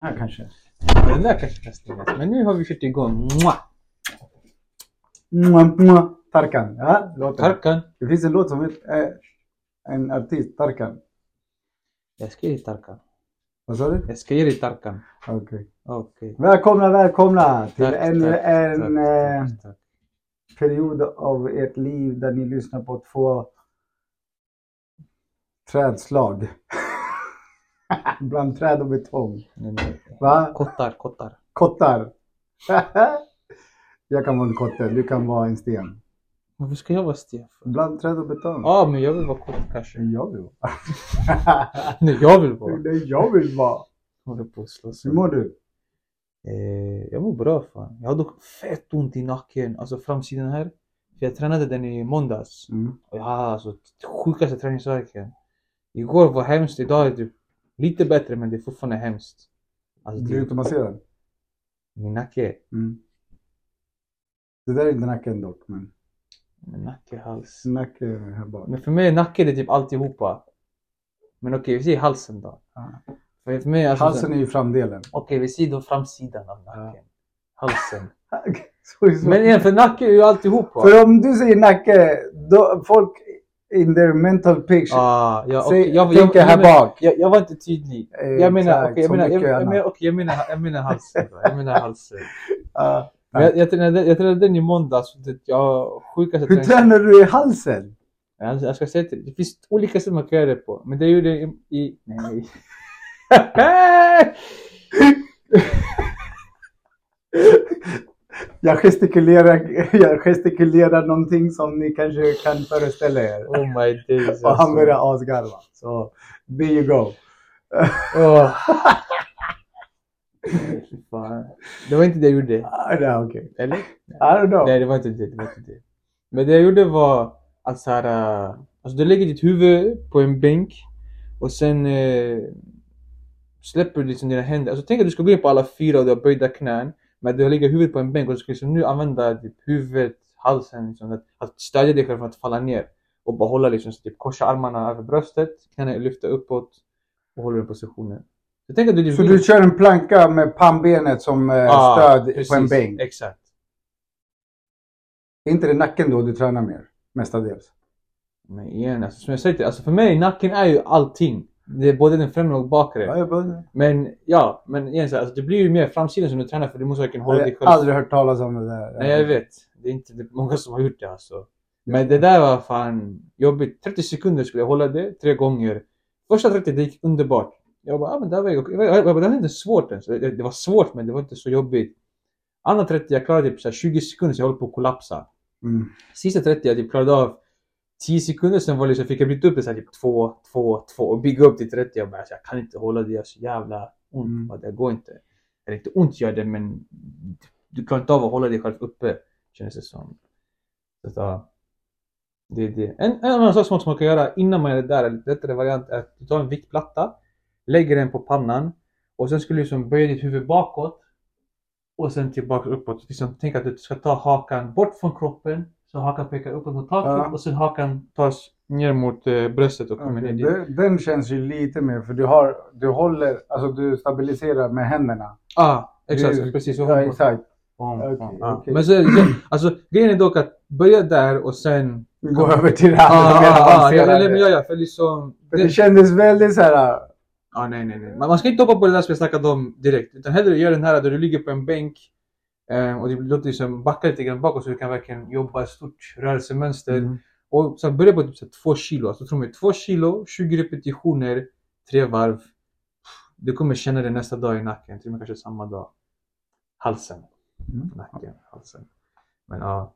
Här kanske. Den där kanske kan stängas. Men nu har vi kört igång. Mwah! Mua, mua. Tarkan. Ja, låten. Tarkan. Det finns en låt som heter, eh, en artist, Tarkan. Jag dig Tarkan. Vad sa du? Jag dig Tarkan. Okej. Okej. Välkomna, välkomna till Tack, ännu tack, en eh, tack, tack. period av ert liv där ni lyssnar på två trädslag. Bland träd och betong. Nej, nej. Va? Kottar, kottar. Kottar. Jag kan vara en kotte, du kan vara en sten. Varför ska jag vara för? Bland träd och betong. Ja, men jag vill vara kott kanske. Jag vill vara. Nej, jag vill vara. Det jag vill vara. Håller på att slåss. Hur mår du? Eh, jag mår bra fan. Jag har dock fett ont i nacken, alltså framsidan här. För jag tränade den i måndags. Mm. Och jag har alltså sjukaste träningsvärken. Igår var hemskt, idag är det lite bättre men det är fortfarande hemskt. Alltså Blir du inte masserad? min nacke, Mm. Det där är inte nacken dock, men min nacke, hals. nacke är här bak. Men för mig är nacke det är typ alltihopa. Men okej, vi säger halsen då. Ja. För för mig alltså, Halsen är ju framdelen. Okej, vi säger då framsidan av nacken. Halsen. Så så. Men igen, för nacke är ju alltihopa. För om du säger nacke, då folk in their mental picture. Ah, ja, Säg- okej, jag, tänker jag, här bak. Jag, jag var inte tydlig. Jag menar, okej, jag, menar, jag, jag, menar, okej, jag, menar, jag menar halsen. Jag menar halsen. Ja. Men jag, jag, tränade, jag tränade den i måndags. Jag sjukaste Hur tränar du i halsen? Jag ska säga till Det finns olika sätt man kan göra det på. Men det gjorde jag i... i nej. Jag gestikulerar, jag gestikulerar någonting som ni kanske kan föreställa er. oh my days. Och han börjar asgarva. Så, there you go. Fan. Det var inte det jag gjorde. Ah, nej, okej. Eller? I don't know. Nej, det var inte det. det, var inte det. Men det jag gjorde var att så här, äh, alltså du lägger ditt huvud på en bänk och sen eh, släpper du liksom dina händer. Alltså tänk att du ska gå in på alla fyra och du har böjda knän. Men du lägger huvudet på en bänk och du ska liksom nu använda typ huvudet, halsen, liksom, att, att stödja dig själv från att falla ner. Och bara hålla liksom, så typ korsa armarna över bröstet, knäna lyfta uppåt och hålla den positionen. Så tänk att du Så du kör en planka med pannbenet som Ah, stöd precis, på en bänk? Exakt. Är inte det nacken då du tränar mer? Mestadels. Men igen, alltså, som jag säger alltså för mig, nacken är ju allting. Det är både den främre och bakre. Ja, jag Men ja, men igen så här, alltså, det blir ju mer framsidan som du tränar för du måste verkligen hålla jag dig har själv. aldrig hört talas om det där. Nej jag vet. Det är inte det är många som har gjort det alltså. Men det där var fan jobbigt. 30 sekunder skulle jag hålla det tre gånger. Första 30 det gick underbart. Jag bara, ah, men det var okej. Jag bara, Det var inte svårt ens. Det, det var svårt men det var inte så jobbigt. Andra 30 jag klarade typ så här 20 sekunder så jag höll på att kollapsa. Mm. Sista 30 jag typ klarade av 10 sekunder sen var liksom, fick jag bryta upp det så här typ 2, 2, 2 och bygga upp till 30. Jag bara, alltså, jag kan inte hålla det, jag har så jävla ont. Mm. Det går inte. Eller inte ont gör det men du klarar inte av att hålla dig själv uppe känns det som. Så att, ja, det är det. En, en annan sak som man kan göra innan man är där, en lättare variant, är att du tar en viktplatta, lägger den på pannan och sen skulle du liksom böja ditt huvud bakåt och sen tillbaka uppåt. Liksom, tänk att du ska ta hakan bort från kroppen så hakan pekar uppåt mot taket Ja. och sen hakan tas ner mot eh, bröstet och kommer Okej, ner dit. den, känns ju lite mer för du har, du håller, alltså du stabiliserar med händerna. Ah, exakt, Du- precis. Så Ja, exakt. Om, om, ja. okej. Men så, så, alltså grejen är dock att börja där och sen... Gå över till det Ah, andra mer ah, ah, ja, eller, men ja, ja, för liksom... För det kändes väldigt så här. Ja, nej, nej, nej. Man, man ska inte hoppa på det där som jag snackade om direkt. Utan hellre gör den här där du ligger på en bänk eh, och det låter liksom backa lite grann bakåt så du kan verkligen jobba ett stort rörelsemönster. Mm. Och sen börja på typ så två kilo. Alltså tro mig, två kilo, 20 repetitioner, tre varv. Du kommer känna det nästa dag i nacken, till och med kanske samma dag. Halsen. Mm. Nacken, halsen. Men ja.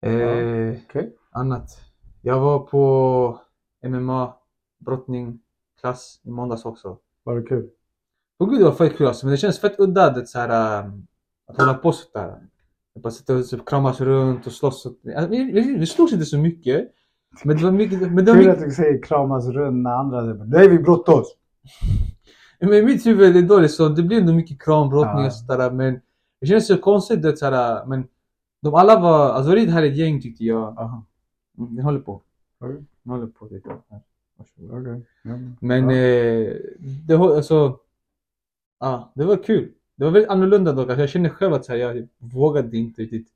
Eh, Okej. Annat. Jag var på MMA brottningklass i måndags också. Var det kul? Åh gud det var fett kul alltså, men det känns fett udda det så här, ähm, att hålla på sådär. Att bara sitta och typ kramas runt och slåss. Och, alltså, vi, vi, vi slogs inte så mycket. Men det var mycket, men det var Kul att mycket, du säger kramas runt när andra säger nej vi brottas. men mitt huvud är dåligt så det blir ändå mycket krambrottning Ja. och sådär men det känns så konstigt det såhär, men de alla var, alltså det här är ett gäng tyckte jag. Aha. Mm, Den håller på. Okej. Den håller på jag. Varsågod. Okej. Ja. Men Ja. eh, det, alltså, Ja, det var kul. Det var väldigt annorlunda dock. Alltså jag kände själv att här, jag vågade inte riktigt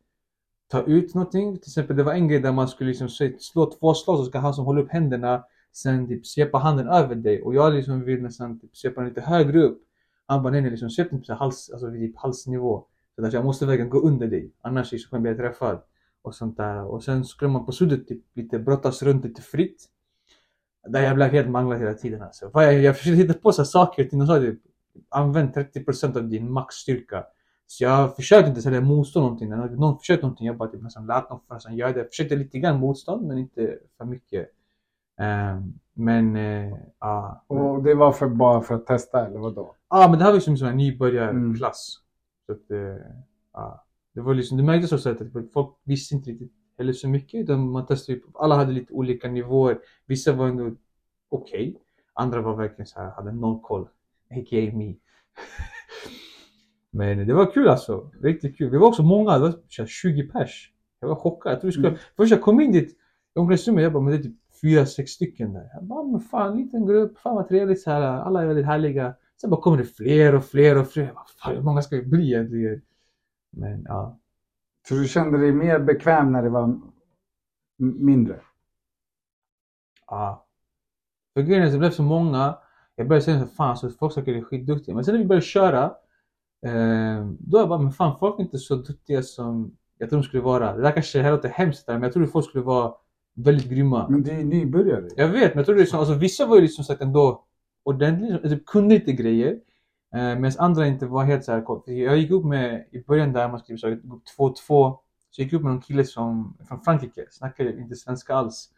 ta ut någonting. Till exempel det var en grej där man skulle liksom slå två slag så ska han som håller upp händerna sen typ svepa handen över dig och jag liksom vill nästan typ svepa den lite högre upp. Han bara nej nej liksom svep den på hals, alltså typ halsnivå. Så att jag måste verkligen gå under dig annars liksom kommer jag bli träffad. Och sånt där. Och sen skulle man på slutet typ lite brottas runt lite fritt. Där jag blev helt manglad hela tiden alltså. Jag, jag försökte hitta på så här saker till och sa typ använd 30% av din maxstyrka. Så jag försökte inte sälja motstå någonting. När någon försökte någonting, jag bara typ nästan lät dem nästan göra det. Jag försökte lite grann motstånd, men inte för mycket. Ehm, men, eh, ja. Och det var för, bara för att testa eller vadå? Ja, men det här var liksom en nybörjarklass. Mm. Så att, eh, ja. Det var liksom, det märktes också att typ, folk visste inte riktigt heller så mycket. Utan man testade alla hade lite olika nivåer. Vissa var ändå okej. Andra var verkligen så här, hade noll koll. A.k.a. me. Men det var kul alltså. Riktigt kul. Vi var också många, det var så här 20 pers. Jag var chockad. Jag trodde vi skulle... Mm. Först jag kom in dit, i omklädningsrummet, jag bara, men det är typ fyra, sex stycken där. Jag bara, men fan, liten grupp, fan vad trevligt så här. Alla är väldigt härliga. Sen bara kommer det fler och fler och fler. Jag bara, fan, hur många ska vi bli egentligen? Men ja. Så du kände dig mer bekväm när det var mindre? Ja. För grejen är att det blev så många. Jag började säga så fan så folk säkert är skitduktiga. Men sen när vi började köra. Eh, då är jag bara, men fan folk är inte så duktiga som jag tror de skulle vara. Det där kanske det här låter hemskt men jag trodde folk skulle vara väldigt grymma. Men du är nybörjare. Jag vet, men jag tror det är liksom, alltså vissa var ju liksom sagt ändå ordentligt, alltså, kunde lite grejer. Eh, Medan andra inte var helt såhär koll. För Jag gick upp med, i början där man skulle så, jag gick upp 2-2. Så jag gick upp med någon kille som, från Frankrike, snackade inte svenska alls.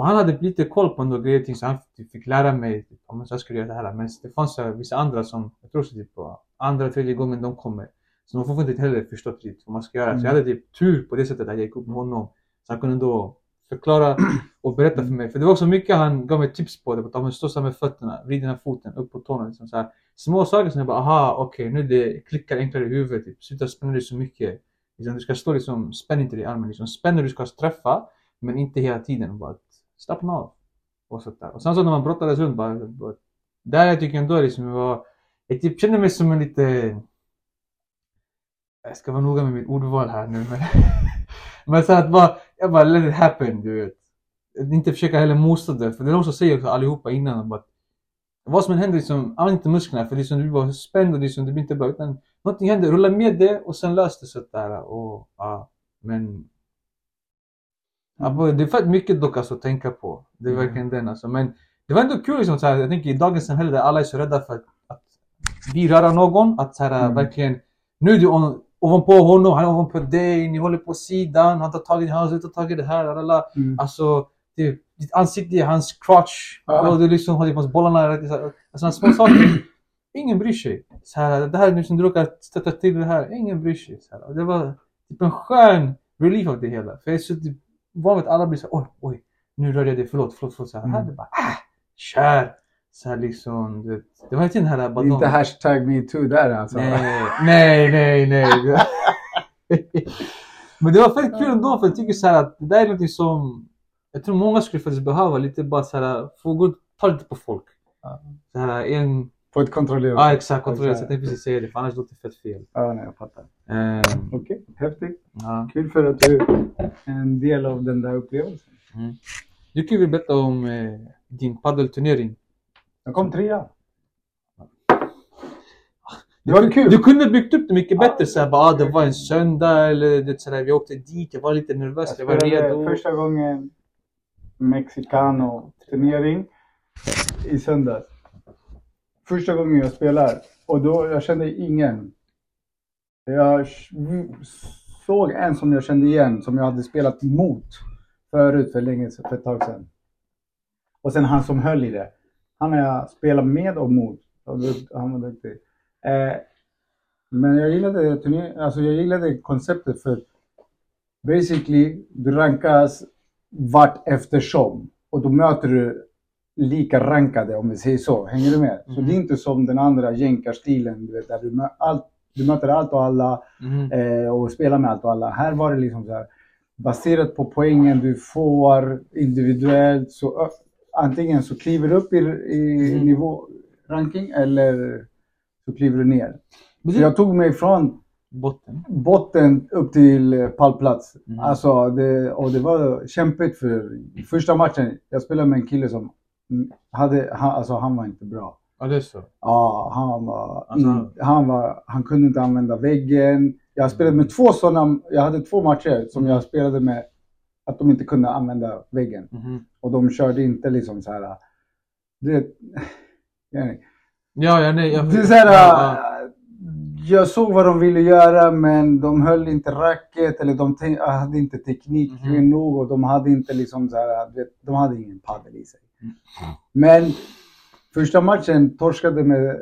Och han hade lite koll på ändå grejer ting så han typ fick lära mig, typ, ja, men så här skulle jag göra det här. Men det fanns vissa andra som, jag tror så typ på andra, tredje gången de kommer. Så de får fortfarande inte heller förstått riktigt vad man ska göra. Så jag hade typ tur på det sättet att jag gick upp med honom. Så han kunde då förklara och berätta för mig. För det var också mycket han gav mig tips på. Det var att men stå så med fötterna, vrid den här foten upp på tårna. Liksom så här. Små saker som jag bara, aha, okej, nu det klickar enklare i huvudet. Typ. Sluta spänna dig så mycket. Liksom, du ska stå liksom, spänn inte dig i armen. Liksom. Spänn när du ska träffa, men inte hela tiden. Bara slappna av. Och, sånt där. och sen så när man brottades runt, bara, bara, där jag tycker ändå liksom, jag, var, jag typ känner mig som en lite jag ska vara noga med mitt ordval här nu men, men så att bara, jag bara let it happen du vet. Inte försöka heller motstå det, för det är de som säger också allihopa innan bara, vad som än händer liksom, använd inte musklerna för liksom, du blir bara spänd och liksom, det blir inte bra utan någonting händer, rulla med det och sen lös det sådär och ja, men bara, det är fett mycket dock alltså att tänka på. Det är Mm. verkligen den alltså. Men det var ändå kul liksom, så här, jag tänker i dagens samhälle där alla är så rädda för att, att vi röra någon, att så här, Mm. verkligen, nu är du on, ovanpå honom, han är ovanpå dig, ni håller på sidan, han tar tag i din hals, du tar tag i det här, lalala. Mm. Alltså, det, ditt ansikte är hans crotch. Ja. Och du liksom har typ bollarna rätt i så här- Alltså små saker. Ingen bryr sig. Så här, det här nu som du råkar stötta till det här, ingen bryr sig. Så här. Det var typ en skön relief av det hela. För jag är så typ van vid att alla blir så oj, oj, nu rörde jag dig, förlåt, förlåt, förlåt. Så här, Mm. här det bara, ah, kör! Så här liksom, du vet. det var inte den här badon. inte hashtag metoo där alltså. Nej, nej, nej, nej. Men det var fett kul ändå för jag tycker så här att det där är någonting som jag tror många skulle faktiskt behöva lite bara så här få gå ta lite på folk. Så här en, På ett kontrollerat ja exakt kontrollera så Exakt. jag tänkte precis säga det för annars låter det fett fel. Ja, nej, jag fattar. Ehm, Okej, häftigt. ja. Kul för att du är en del av den där upplevelsen. Du kan ju berätta om eh, din paddelturnering. Jag kom trea. Det var kul. Du kunde byggt upp det mycket bättre såhär bara ah, det var en söndag eller det, så där, vi åkte dit, jag var lite nervös, jag, Jag var redo. första gången Mexicano-turnering i söndags. Första gången jag spelar. Och då, jag kände ingen. Jag såg en som jag kände igen, som jag hade spelat mot förut för länge för ett tag sedan. Och sen han som höll i det. Han har jag spelat med och mot. Han var duktig. Eh, men jag gillade, turné- alltså jag gillade konceptet för basically, du rankas vart eftersom. Och då möter du lika rankade om vi säger så. Hänger du med? Så Mhm. det är inte som den andra jänkarstilen, du vet, där du, mö- allt, du möter allt och alla Mhm. eh, och spelar med allt och alla. Här var det liksom så här baserat på poängen du får individuellt. Så antingen så kliver du upp i, i Mm. nivå ranking eller så kliver du ner. Men Så det, jag tog mig från botten. botten upp till eh, pallplats. Mm. Alltså, det, och det var kämpigt för första matchen. Jag spelade med en kille som mm, hade, han, alltså han var inte bra. Ja, det är så. Ja, han var, Alltså- in, han var, han kunde inte använda väggen. Jag spelade med två sådana, jag hade två matcher som jag spelade med att de inte kunde använda väggen. Mhm. Och de körde inte liksom så här. Det, Ja, ja, nej. Jag, det är så här, ja, jag såg vad de ville göra men de höll inte racket eller de hade inte teknik Mhm. nog och de hade inte liksom så här, de hade ingen paddel i sig. Mm. Men första matchen torskade med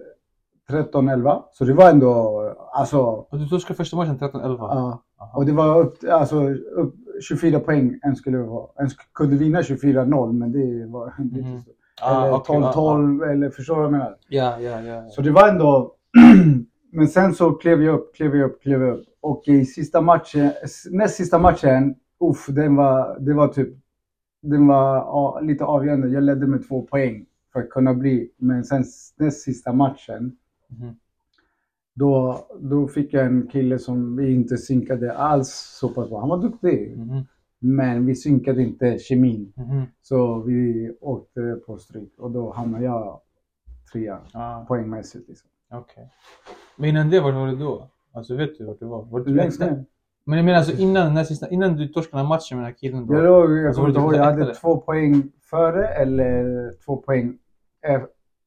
13-11 så det var ändå alltså Och du torskade första matchen 13-11? ja. Aha. och det var upp, alltså, upp 24 poäng en skulle vara. En kunde vinna 24-0 men det var inte så. Ah, Eller okej, ja, 12-12 eller förstår du vad jag menar? Ja, ja. ja. Så det var ändå... Men sen så klev jag upp, klev jag upp, klev jag upp. Och i sista matchen, näst sista matchen, uff, den var, det var typ... Den var lite avgörande. Jag ledde med två poäng för att kunna bli. Men sen näst sista matchen, Mhm. då, då fick jag en kille som vi inte synkade alls så pass bra. Han var duktig, Mhm. men vi synkade inte kemin. Mhm. Så vi åkte på stryk och då hamnade jag trea Ah, poängmässigt. Liksom. okej. Men innan det, vart var du då? Alltså vet du vart du var? var du Längst ner. Men jag menar alltså innan, den här sista, innan du torskade matchen med den här killen då? Jag, jag Alltså, kommer inte var ihåg, det jag hade eller? två poäng före eller två poäng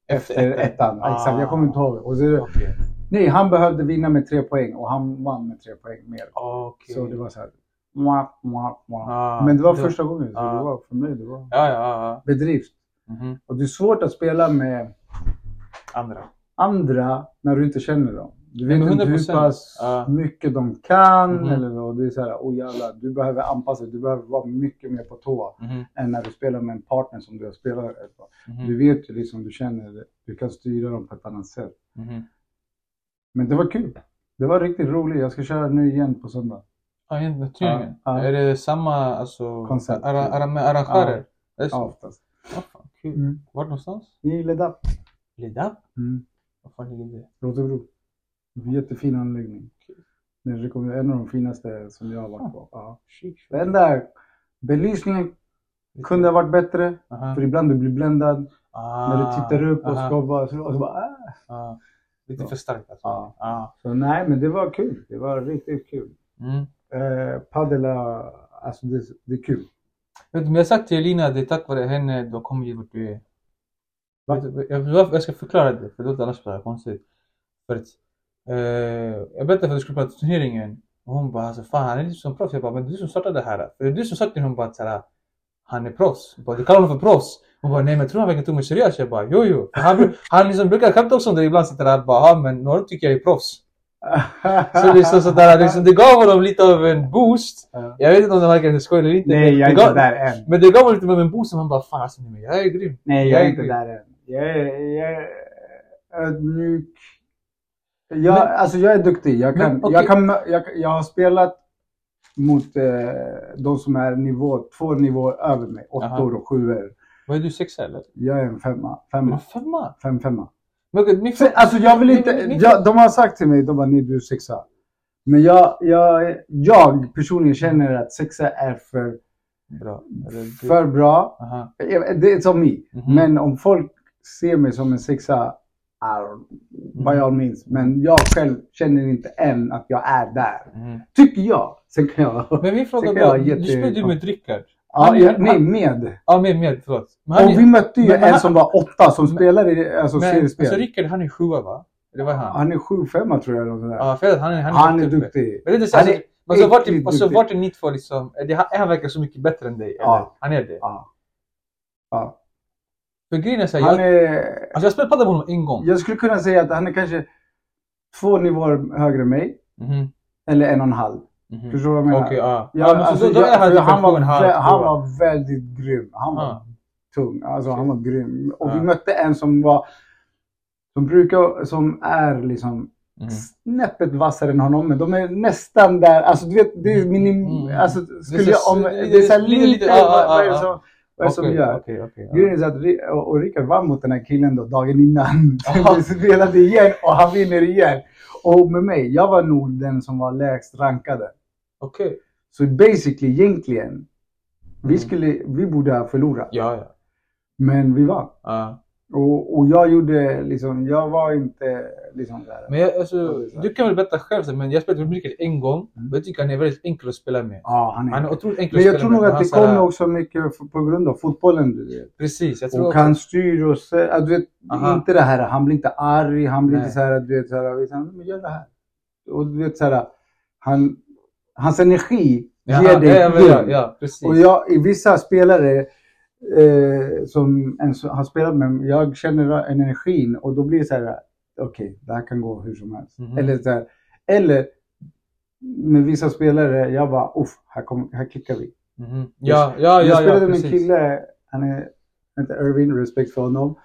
efter ettan. Ah. Exakt, jag kommer inte ihåg. Och så, Okej. nej, han behövde vinna med tre poäng och han vann med tre poäng mer. Okej. Så det var så här. Mwah, mwah, mwah. Ah, Men det var då- första gången. Så Ah. det var för mig, det var Ja, ja, bedrift. Mhm. Och det är svårt att spela med Andra. andra när du inte känner dem. Du vet Ja, inte hur 100%. pass Ja. mycket de kan. Mhm. Eller, och det är så här, oh jävlar, du behöver anpassa dig. Du behöver vara mycket mer på tå. Mhm. än när du spelar med en partner som du har spelat med. Mhm. Du vet ju liksom, du känner, du kan styra dem på ett annat sätt. Mhm. Men det var kul. Det var riktigt roligt. Jag ska köra nu igen på söndag. Ja, egentligen turneringen. Ja, ja. Är det samma alltså, Koncept. Ara, ara, med arrangörer? Ja, oftast. Ja, fan, kul. Mm. Vart någonstans? I Ledap. Lida? Mm. Vad fan ligger det? Rotebro. Jättefin anläggning. Det är rekommend- en av de finaste som jag har varit på. Ja. Chic. Det enda, belysningen kunde ha varit bättre. Aha. För ibland du blir bländad Ah, när du tittar upp och ska bara... Och så bara ah. Ah. Lite Ja. för starkt alltså. Ja. Ah. Så nej, men det var kul. Det var riktigt kul. Mm. Eh, padel, är- alltså det, det är kul. Men jag har sagt till Elina att det är tack vare henne du har kommit vart du är. Jag, jag, ska förklara det, för det låter annars bara konstigt. För att, jag berättade för att du skulle prata turneringen och hon bara alltså fan han är lite som proffs. Jag bara men det är du som startade det här. För det är du som sagt till honom bara att såhär, han är proffs. Jag Bara, du kallar honom för proffs. Hon bara nej men jag tror han verkligen tog mig seriöst. Jag bara jo jo. Han, han liksom brukar skämta också om det ibland sitter där och bara ja men några tycker jag är proffs. Så liksom sådär, liksom, det gav honom lite av en boost. Ja. Jag vet inte om det verkar skoj eller inte. Nej, jag är det inte gav, där än. men det gav honom lite av en boost som han bara fan alltså, jag är grym. Nej, jag är Jag är inte grym. där än. Jag är, jag är ödmjuk. Jag, alltså jag är duktig. Jag, kan, Men, okej. jag, kan, jag, jag har spelat mot eh, de som är nivå, två nivåer över mig. Åttor och sjuor. Vad är du, sexa eller? Jag är en femma. Men Femma. femma? Fem, femma. Men min alltså jag vill Min- inte, min- jag, de har sagt till mig, de bara nej du är sexa. Men jag, jag, jag personligen känner att sexa är för, Bra. För bra. Aha. Det är som me. Mhm. Men om folk ser mig som en sexa, är, by all means. Men jag själv känner inte än att jag är där. Mhm. Tycker jag. Sen kan jag... Men min fråga jag var, ha du jätte- spelade ju med Rickard. Ja, är- jag, nej, han- med. Ja, med, med, förlåt. Men Och är- vi mötte ju en han- som var åtta som men- spelar i alltså, men, seriespel. alltså Rickard, han är sjua va? Det var han. Han är sju femma tror jag. eller. Ja, för han är, han är, han är duktig. Men det är så, Han alltså, är så vart, alltså, duktig. vart är ni två liksom, det, han verkar så mycket bättre än dig? Ja. Eller? Han är det? Ja. Ja. För grejen är såhär, jag, är, alltså jag spelade padel med honom en gång. jag skulle kunna säga att han är kanske två nivåer högre än mig. Mhm, Eller en och en halv. mhm. Förstår du vad jag menar? Okej, ja. Men alltså, så, då, då jag- är han han, var, halv, han var väldigt grym. Han var Ja. tung. Alltså han var grym. Och vi mötte en som var som brukar, som är liksom Mhm. snäppet vassare än honom. Men de är nästan där. Alltså du vet, det är minim... Mm. Alltså Det är skulle jag om... det- Det är så här lite- lite- ja, vad är det som- Vad är det som gör? Okej, okej. ja. Grejen är att och, och Rickard vann mot den här killen då dagen innan. Vi spelade igen och han vinner igen. Och med mig, jag var nog den som var lägst rankade. Okej. Så basically egentligen, vi, Mm. skulle, vi borde ha förlorat. Ja, ja. Men vi vann. ja. Och, och jag gjorde liksom, jag var inte liksom där. Men jag, alltså, du kan väl berätta själv, men jag spelade med Rickard en gång. Mm. Jag tycker han är väldigt enkel att spela med. Ja, han är. Han är otroligt enkel men jag tror nog att det kommer också mycket på grund av fotbollen. Du vet. Precis, jag tror Och också. han styr och så, att du vet, Aha. inte det här, han blir inte arg, han blir Nej. inte så här, du vet, så här, utan, men gör det här. Och du vet så här, han, hans energi Ja, ger dig ja, ja, ja, precis. Och jag, i vissa spelare eh, som en, har spelat med, jag känner energin och då blir det så här, okej, det här kan gå hur som helst. Mhm. Eller så här, eller med vissa spelare, jag bara, uff, här, kom, här klickar vi. Mhm. Ja, ja, jag ja, spelade ja, med en kille, han är, inte Irvin, respekt för honom.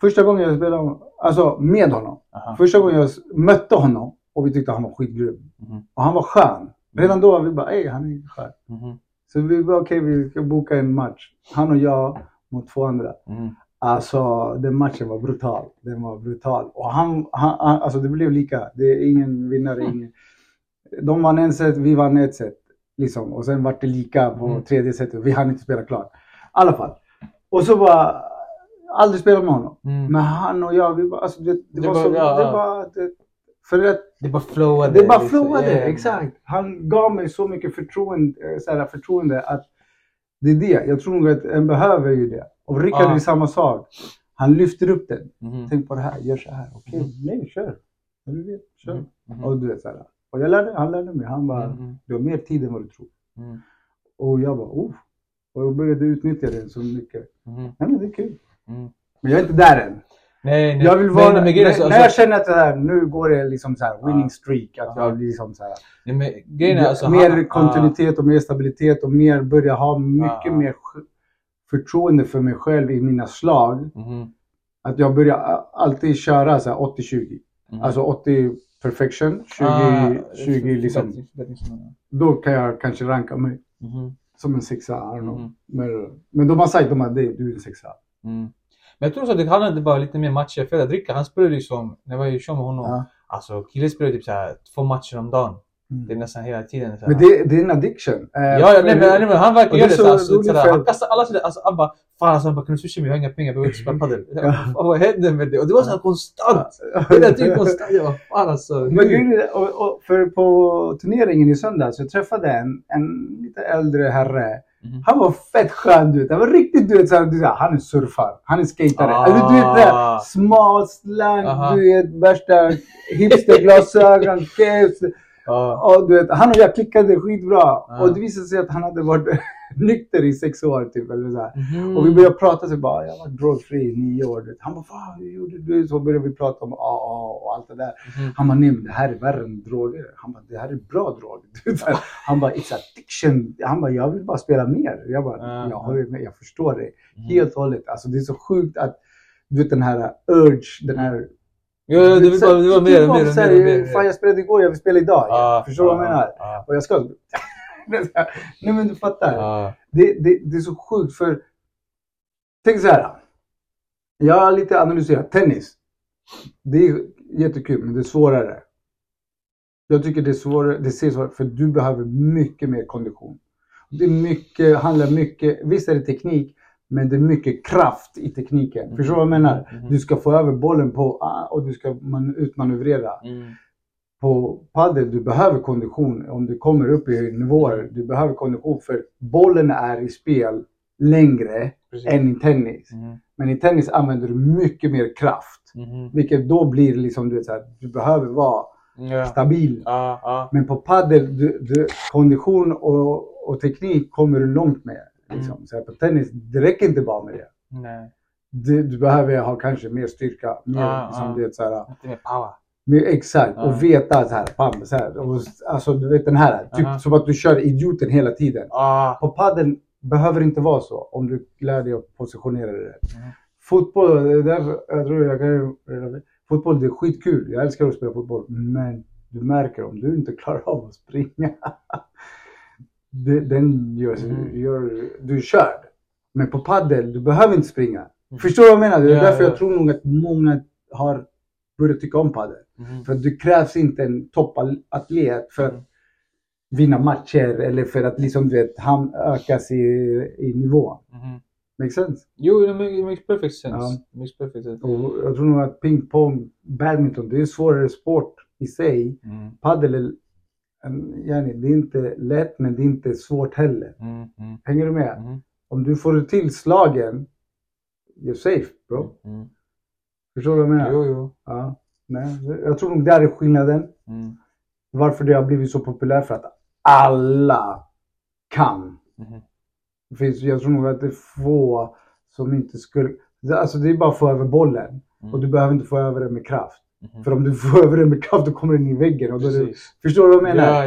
Första gången jag spelade, alltså med honom. Aha. Första gången jag mötte honom och vi tyckte han var skitgrym. Mhm. Och han var skön. Redan då var vi bara, ey han är skön. Mhm. Så vi bara, okej vi ska boka en match. Han och jag mot två andra. Mhm. Alltså den matchen var brutal. Den var brutal. Och han, han, han alltså det blev lika. Det är ingen vinnare, Mm. ingen. De vann en set, vi vann ett set. Liksom. Och sen vart det lika på Mm. tredje setet. Vi hann inte spela klart. I alla fall. Och så var aldrig spelat med honom. Mm. Men han och jag, vi bara, alltså det, det, Det var bara- så, ja, det var, det, för att Det bara flowade. det bara liksom. flowade, Ja. exakt. Han gav mig så mycket förtroende, eh, så här, förtroende att det är det. Jag tror nog att en behöver ju det. Och Rickard Ja. är samma sak. Han lyfter upp den. Mhm. Tänk på det här, gör så här. Okej, Mhm. nej, kör. Du vet, kör. Mhm. Mhm. Och du vet så här. Och jag lärde, han lärde mig. Han bara, du har mer tid än vad du tror. Mhm. Och jag bara, oh. Och jag började utnyttja det så mycket. Nej men det är kul. Mhm. Men jag är inte där än. Nej, nej. Jag vill vara, grejen är när, så- när alltså- jag känner att det här, nu går det liksom så här winning streak. Att Ja. jag blir liksom så här. Nej, men grejen är alltså... mer han- kontinuitet och mer stabilitet och mer börja ha mycket Ja. mer förtroende för mig själv i mina slag. Mhm. Att jag börjar alltid köra så här 80-20. Mhm. Alltså 80 perfection, 20, Ah, 20 liksom. Då kan jag kanske ranka mig Mhm. som en sexa. I. Mhm. Men, men de har sagt att du är en sexa. Mm. Men jag tror så att det handlade bara lite mer matcher. För att Rickard, han spelade liksom, när jag var i show med honom. Ja. Alltså killen spelade typ såhär två matcher om dagen. Mm. Det är nästan hela tiden. Så här. Men det, det är en addiction. Eh, Ja, ja nej, men, nej, men han verkar göra det så såhär. Alltså, sådär. Han kastar alla sina, alltså han bara Fan alltså, han bara, kan du swisha mig? Jag har inga pengar, jag behöver inte spela padel. Vad hände med det? Och det var såhär konstant. Hela tiden konstant. Jag bara, fan alltså. Men och, och för på turneringen i söndags, jag träffade en, en lite äldre herre. Mhm. Han var fett skön du vet. Han var riktigt du vet, såhär, du vet, han är surfar, han är skatare. Ah. Alltså, du vet där, smal slang, Aha. du vet värsta hipsterglasögon, keps. Ja. Och du vet, han och jag klickade skitbra. Ah. Och det visade sig att han hade varit nykter i sex år typ. Eller så. Mhm. Och vi började prata, så bara, jag varit drogfri i nio år. du vet. Han bara, vad gjorde du? Så började vi prata om AA och allt det där. Mhm. Han bara, nej men det här är värre än droger. Han bara, det här är bra droger. Han bara, it's addiction. Han bara, jag vill bara spela mer. Jag bara, Ja. jag, håller med, jag förstår det. Mhm. Helt och hållet. Alltså det är så sjukt att, du vet den här urge, den här... Jo, jo, det var, det var mer och mer mer. och mer, mer. Fan jag spelade igår, jag vill spela idag. Ah, förstår du vad jag ah, menar? ah, Och jag ska... nej men du fattar. ah. Det, det, det är så sjukt för... Tänk så här. Jag har lite analyserat tennis. Det är jättekul men det är svårare. Jag tycker det är svårare, det ser svårare för du behöver mycket mer kondition. Det är mycket, handlar mycket, visst är det teknik men det är mycket kraft i tekniken. Förstår du vad jag menar? Mhm. Du ska få över bollen på ah, och du ska man, utmanövrera. Mm. På padel du behöver kondition om du kommer upp i nivåer. Du behöver kondition för bollen är i spel längre Precis. än i tennis. Mhm. Men i tennis använder du mycket mer kraft. Mhm. Vilket då blir liksom, du vet, så här, du behöver vara Ja. stabil. Ja, ja. Men på padel, du, du, kondition och, och teknik kommer du långt med. Liksom. Så här, på tennis, det räcker inte bara med det. Nej. Du, du behöver ha kanske mer styrka. Mer, Ja, liksom, du vet, så här, Lite mer power. mer, exakt. Ja. Och veta så här, pam, så här. Och, alltså du vet den här, typ Aha. som att du kör idioten hela tiden. Ah. På padel behöver det inte vara så om du lär dig att positionera dig rätt. Mm. Fotboll, det är därför jag tror jag kan Fotboll det är skitkul. Jag älskar att spela fotboll. Men du märker om du inte klarar av att springa. det, den gör, Mm. gör, du är körd. Men på paddel, du behöver inte springa. Mm. Förstår du vad jag menar? Det är Ja, därför ja. jag tror nog att många har börjat tycka om paddel. Mhm. För det krävs inte en toppatlet för att Mm. vinna matcher eller för att liksom, du vet, han ökas i, i nivå. Mhm. Make sense? Jo, it makes, makes perfect sense. Ja. Makes perfect sense. Och jag tror nog att pingpong, badminton, det är svårare sport i sig. Mm. Padel en- yani, det är inte lätt men det är inte svårt heller. Mm. Mm. Hänger du med? Mhm. Om du får till slagen, you're safe bro. Mm. Förstår du vad jag menar? Jo, jo. Ja. Nej, jag tror nog där är skillnaden. Mm. Varför det har blivit så populärt för att alla kan. Mhm. Det finns, jag tror nog att det är få som inte skulle... Alltså det är bara att få över bollen. Mm. Och du behöver inte få över den med kraft. Mhm. För om du får över den med kraft då kommer den i väggen. Och då Precis. förstår du vad jag menar? Ja,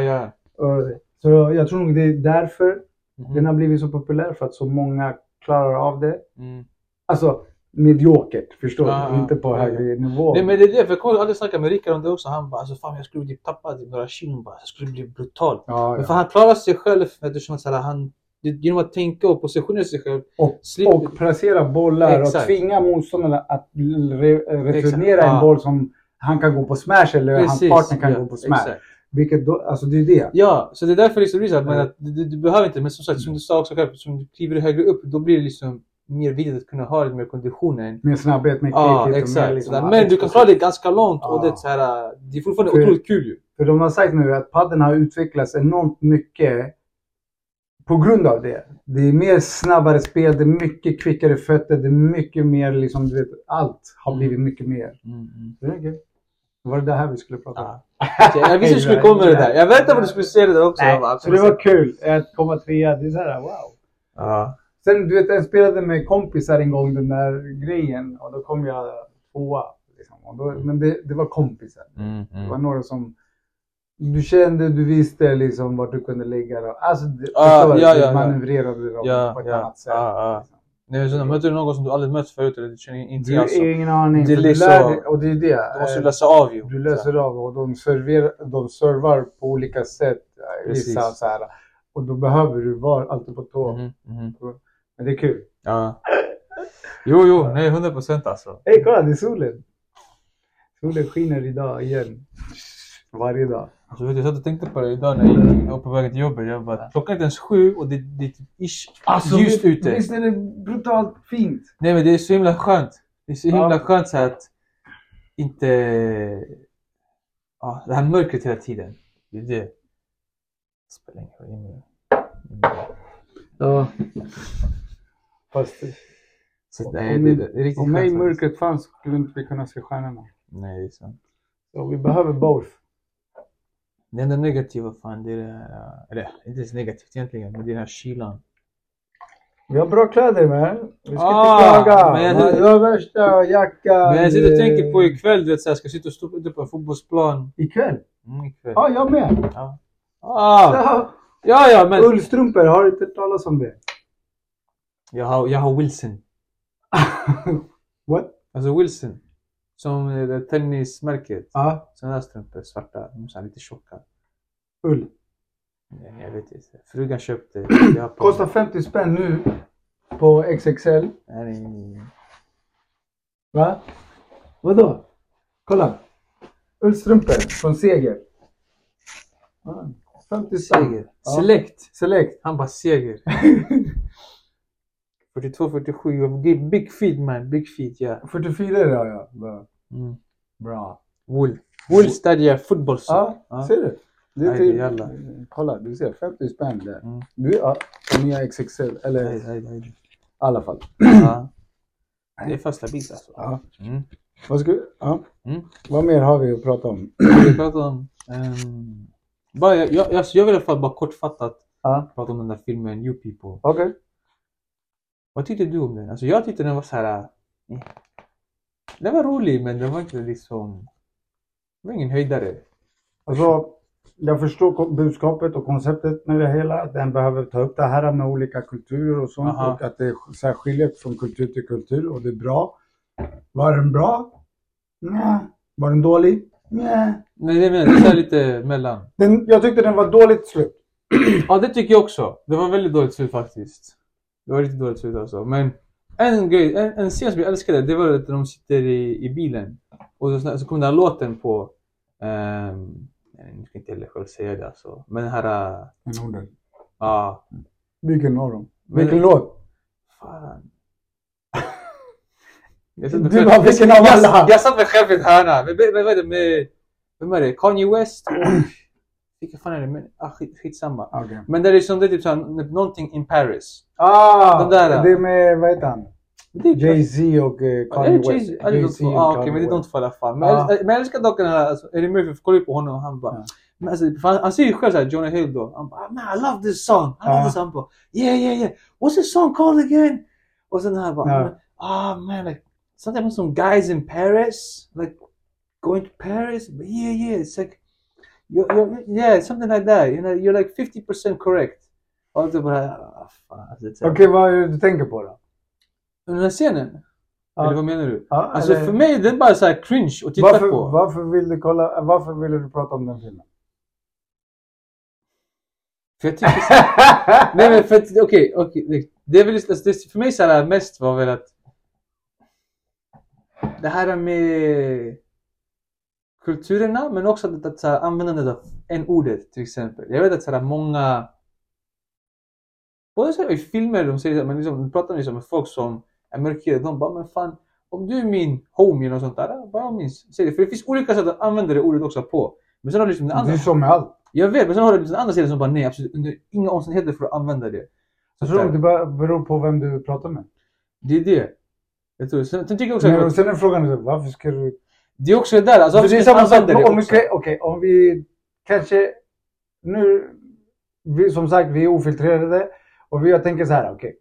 ja. Och- Så jag tror nog det är därför Mhm. den har blivit så populär. För att så många klarar av det. Mm. Alltså mediokert, förstår du? Inte på högre nivå. Nej men det är det, för jag aldrig snacka med Rickard om det också. Han bara alltså fan jag skulle typ tappa typ några kilon bara. Jag skulle bli brutal. ja, Men för han klarar sig själv eftersom att han genom att tänka och positionera sig själv. Och, slipper- och placera bollar och Exakt. tvinga motståndarna att re, returnera Exakt, en boll som han kan gå på smash eller hans partner kan ja, gå på smash. exakt. Vilket då, alltså det är det. Ja, så det är därför liksom det blir så men Mm. att du, du, behöver inte, men som sagt som du sa också själv, som du kliver högre upp då blir det liksom mer viktigt att kunna ha lite mer konditionen. Med snabbhet, med Ja, kvickhet och exakt. liksom, men du kan klara det ganska långt och Ja. det är, så här, det är fortfarande För- otroligt kul ju. För de har sagt nu att padden har utvecklats enormt mycket på grund av det. Det är mer snabbare spel, det är mycket kvickare fötter, det är mycket mer liksom, du vet, allt har Mm. blivit mycket mer. Det är kul. Var det det här vi skulle prata om? Ja. Jag visste du skulle komma med det där. Jag väntade på att du skulle säga det där också. Bara, så det var kul. Att komma trea, det är såhär wow. Ja. Sen du vet, jag spelade med kompisar en gång den där grejen och då kom jag tvåa. Liksom. Och då, men det, det var kompisar. Mm, Det var mm. några som du kände, du visste liksom vart du kunde lägga dem. Alltså, det, Ah, ja, ja, ja. manövrerade dem Ja, på ett ja. annat sätt. Ja, ja. liksom. Nej, så, möter du någon som du aldrig mött förut eller du känner inte Du alltså. ingen aning. Det är för du liksom- lär och det är det. Du måste läsa av ju. Du löser av och de, serverar, de servar på olika sätt. eh, Vissa så här. Och då behöver du vara alltid på tå. Mhm, mhm. Men det är kul. Ja. Jo, jo, nej 100 procent alltså. Hej kolla, det är solen. Solen skiner idag igen. Varje dag. Alltså, vet du, jag satt och tänkte på det idag när jag gick- jag var på väg till jobbet. Jag bara, klockan är inte ens sju och det, det är typ ish, ljust visst, ute. visst är det brutalt fint? Nej men det är så himla skönt. Det är så himla Ja. skönt så att inte... Ja, det här mörkret hela tiden. Det är det. det spelar ingen roll. Ja. Fast Så Om- nej, det, det är riktigt om mig mörkret fanns skulle inte vi kunna se stjärnorna. Nej, det är sant. Så vi behöver both. Det enda negativa fan, det är här... Eller inte ens negativt egentligen, men det är den här kylan. Vi har bra kläder man. Vi ska Ah, inte klaga. men jag- Du har värsta jackan. Men jag sitter och tänker på ikväll, du vet såhär, ska sitta och stå ute på en fotbollsplan? Ikväll? Mm, ikväll. Ja, jag med. Ja. Ah, Ja. ja, ja, men Ullstrumpor, har du inte hört talas om det? jag har, jag har Wilson. What? Alltså Wilson. Som eh, det tennismärket. Ja, Sådana här strumpor, svarta. De är så här lite tjocka. ull. Nej, Jag vet inte. Frugan köpte. Jag på- Kostar 50 spänn nu på XXL. Nej, Va? Vadå? Kolla. Ullstrumpor från Seger. Ah, 50 spänn. Seger. Ja. Select. Select. Han bara seger. 42, 47. Big, feet man. Big feet ja. 44 är det. Bra. Mm. Bra. Wool. Wool Stadia football. Ja, Ja. ser du? Det är typ, jävla. kolla, du ser 50 spänn där. Mm. Du, ja, nya XXL. Eller i alla fall. Ja. Det är för stabilt alltså. Ja. Mm. Vad, ska, ja. Mm. Vad mer har vi att prata om? Vi pratar om... ehm, bara, jag, jag, alltså, jag vill i alla fall bara kortfattat Ja, prata om den där filmen You People. okej. Vad tyckte du om den? Alltså jag tyckte den var så här. Den var rolig men den var inte liksom... Det var ingen höjdare. Alltså, jag förstår budskapet och konceptet med det hela. Den behöver ta upp det här med olika kulturer och sånt. Aha. Och att det så skiljer från kultur till kultur och det är bra. Var den bra? Nej. Var den dålig? Nej. Nej det menar jag, det är lite mellan. Den, jag tyckte den var dåligt slut. Ja det tycker jag också. Det var väldigt dåligt slut faktiskt. Det var riktigt dåligt slut alltså. Men en grej, en, en scen som jag älskade, det var att de sitter i, i bilen. Och så, så kom den här låten på... ehm, nej, nu ska inte heller själv säga det alltså. Men den här... äh, En orden. Ja. Vilken av dem? Vilken låt? fan. Jag Du bara, vilken av jag, alla? jag satt mig själv i ett hörna. Vem är det? Kanye West och... Vilka fan är det? Men, ah, skit, skitsamma. Okej. Men det är liksom det är typ såhär, någonting in Paris. Ah! Den där. Det med, vad heter han? Jay-Z och eh, Kanye West. Jay-Z. Ja, de och Ah, Okej, men det är de två i alla fall. Men, Ja. jag, men jag älskar dock den här, alltså, Eddie Murphy, kollar ju på honom och han bara... Ja. Men alltså, han, säger ju själv såhär, Jonah Hill då. Han bara, man I love this song. I love Ja. this song. Bara, yeah, yeah, yeah. What's this song called again? Och sen han bara, Ja. ah man, like, sometimes some guys in Paris, like, going to Paris. But yeah, yeah, it's like, you're, you're, yeah, something like that. You know, you're like 50% correct. Och då bara, ah, fan. Alltså, är Okej, vad är det du tänker på då? Den här scenen? Ja. Eller vad menar du? Ja, Alltså eller- för mig är den bara så cringe att titta varför, på. varför vill du kolla, varför ville du prata om den filmen? För jag tycker så Nej men för att, okej, okej. det- Det är väl alltså, det, för mig så här mest var väl att det här med kulturerna men också att, att här, användandet av en ordet till exempel. Jag vet att så många både så i filmer de säger men liksom, pratar liksom med folk som är mörkhyade. De bara men fan om du är min homie eller något sånt där, bara minns. Säg det. För det finns olika sätt att använda det ordet också på. Men sen har du liksom den Det andra är så med allt. jag vet, men sen har du den andra sidan som bara nej, absolut under inga omständigheter får du använda det. Jag Så tror där. det bara beror på vem du pratar med. Det är det. Jag tror, sen, sen tycker jag också Men, att sen är frågan, varför ska du... det är också det där. Alltså, det är samma sak, det om vi, okej, om vi kanske... Nu, vi, som sagt, vi är ofiltrerade och vi, jag tänker så här, okej.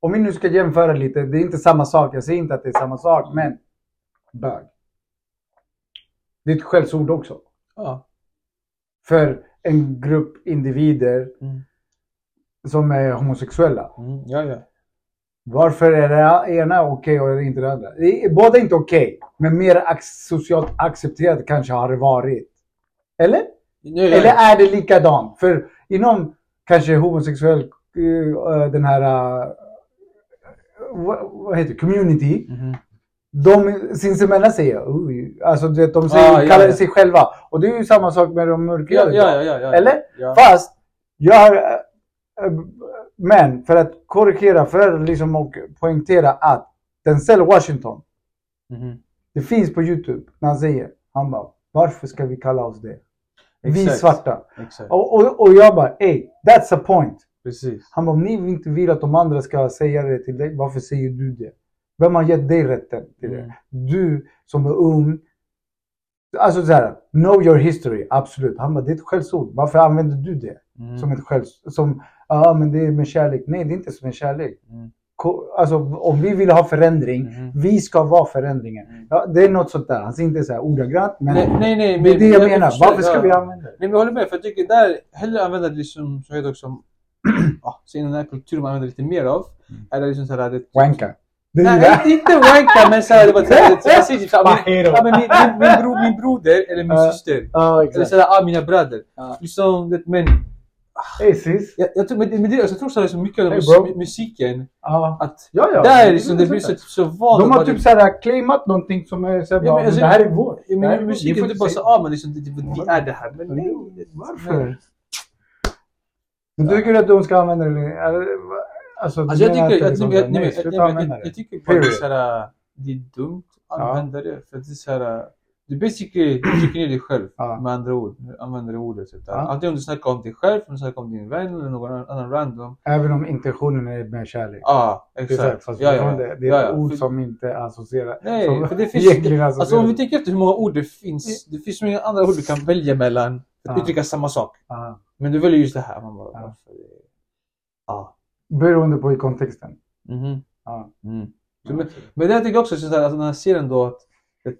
Om vi nu ska jämföra lite, det är inte samma sak, jag säger inte att det är samma sak, men bög. Det är ett skällsord också. Ja. För en grupp individer Mm. som är homosexuella. Mm, ja, ja. Varför är det ena okej och inte det andra? Det är- Båda är inte okej, men mer socialt accepterat kanske har det varit. Eller? ja. Eller är det likadant? För inom kanske homosexuell, eh, den här, eh, vad, heter det, community. Mhm. De sinsemellan säger, "Oj", alltså du vet, de säger, Ah, ja, kallar ja. sig själva. Och det är ju samma sak med de mörkhyade. ja. Eller? Fast, jag har... Men för att korrigera, för liksom och poängtera att Denzel Washington, Mhm. det finns på YouTube, när han säger, han bara, varför ska vi kalla oss det? Vi Exakt. svarta. Exakt. Och, och, och jag bara, ey, that's a point. Precis. Han bara, om ni inte vill att de andra ska säga det till dig, varför säger du det? Vem har gett dig rätten till det? Mm. Du som är ung. Alltså så här, know your history, absolut. Han bara, det är ett skällsord. Varför använder du det Mm. som ett skällsord? Som, ja men det är med kärlek. Nej, det är inte som med kärlek. Mm. Alltså om vi vill ha förändring, Mhm. vi ska vara förändringen. Mm. Ja, det är något sånt där. Säger inte så här ordagrant, men Nej, nej, nej. det är det jag, menar. förstår, Varför ska vi använda det? Nej men jag håller med, för jag tycker där, hellre använda det liksom, så heter det också, ja, så den här kulturen man använder lite mer av, eller liksom såhär... Det, Wanka. Det är Nej, det. inte, wanka men såhär, det var såhär, jag typ min, ja, min, min, min, bro, min broder eller min Ja. syster. Ja, Eller exakt. såhär, ah, mina bröder. Ja. Liksom, det, men Sis. jag, jag tror, men, det- men det, jag tror såhär så mycket av Hey, mus, musiken, Ja. att Ja, ja. där liksom, det blir så, så vant. De att har bara- typ såhär claimat någonting som är såhär, Ja, bara, men alltså, det här är. Ja, Det här är men. Ni musiken, får det inte bara säga- så, ah men liksom, det, det, är det här. Men nej. det- Varför? Du tycker att de ska använda det? Alltså, Alltså jag tycker, att jag, liksom, jag, jag, jag, jag, jag, det. jag tycker bara det är det dumt att Ja. använda det. För att det är såhär, du basically trycker ner dig själv Ja. med andra ord. Du använder det ordet. Så Ja. Antingen om du snackar om dig själv, om du snackar om din vän eller någon annan- random. Även om intentionen är med kärlek. Ja, Det är exakt. fast ja, ja, fortfarande, det är ord För- som inte associerar. Nej, som för det finns- egentligen Alltså om associerar. vi tänker efter hur många ord det finns. Det finns så många andra ord du kan välja mellan. För att uttrycka samma sak. Men du väljer just det här. Man bara, Ja. det- Ja. Beroende på i kontexten. Mhm. Ja. Mm. Så, men, men det jag tycker också, så där, alltså, den här serien då, att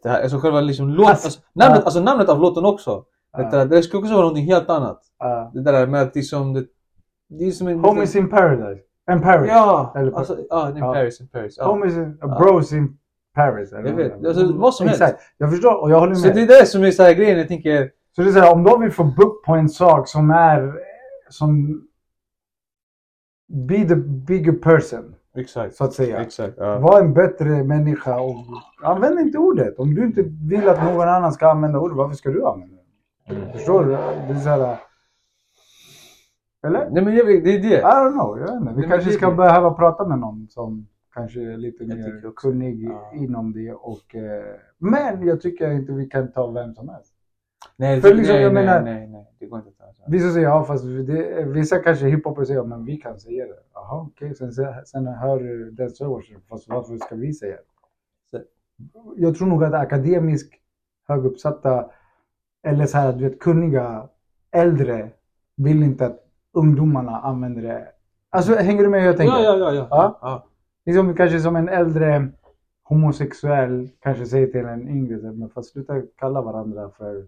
det här, alltså själva liksom låt, Alltså, namnet, ja. alltså namnet av låten också. Ja. Det, där, det ska också vara någonting helt annat. Ja. Det där med att liksom, det, det är som en... Homies in paradise. In Paris. Ja, Eller- alltså, ja, in. Paris, in Paris. Ja. Homies in, bros in Paris. eller Jag vet. Alltså, vad som helst. Exakt. Jag förstår och jag håller Så med. det är det som är så här grejen, jag tänker, Så det är så här, om de vill få bukt på en sak som är som be the bigger person, Exakt. så att säga. Exakt. Ja. Var en bättre människa och använd inte ordet. Om du inte vill att någon annan ska använda ordet, varför ska du använda det? Mm. Förstår du? Det är så här... Eller? Nej men jag vet, det är det. I don't know, jag vet inte. Vi men kanske det- ska behöva prata med någon som kanske är lite Jag mer kunnig Ja. inom det. Och, eh, men jag tycker inte vi kan ta vem som helst. Nej, För det- liksom, nej, jag nej, menar- nej, nej, det går inte. Vissa säger ja, fast det, vissa kanske hiphopare säger men vi kan säga det. Jaha, okej. Sen, sen hör du den servern, fast varför ska vi säga det? Jag tror nog att akademiskt höguppsatta eller så här, du vet, kunniga äldre vill inte att ungdomarna använder det. Alltså hänger du med hur jag tänker? Ja, ja, ja. ja. Ja. ja. Liksom kanske som en äldre homosexuell kanske säger till en yngre, men fast sluta kalla varandra för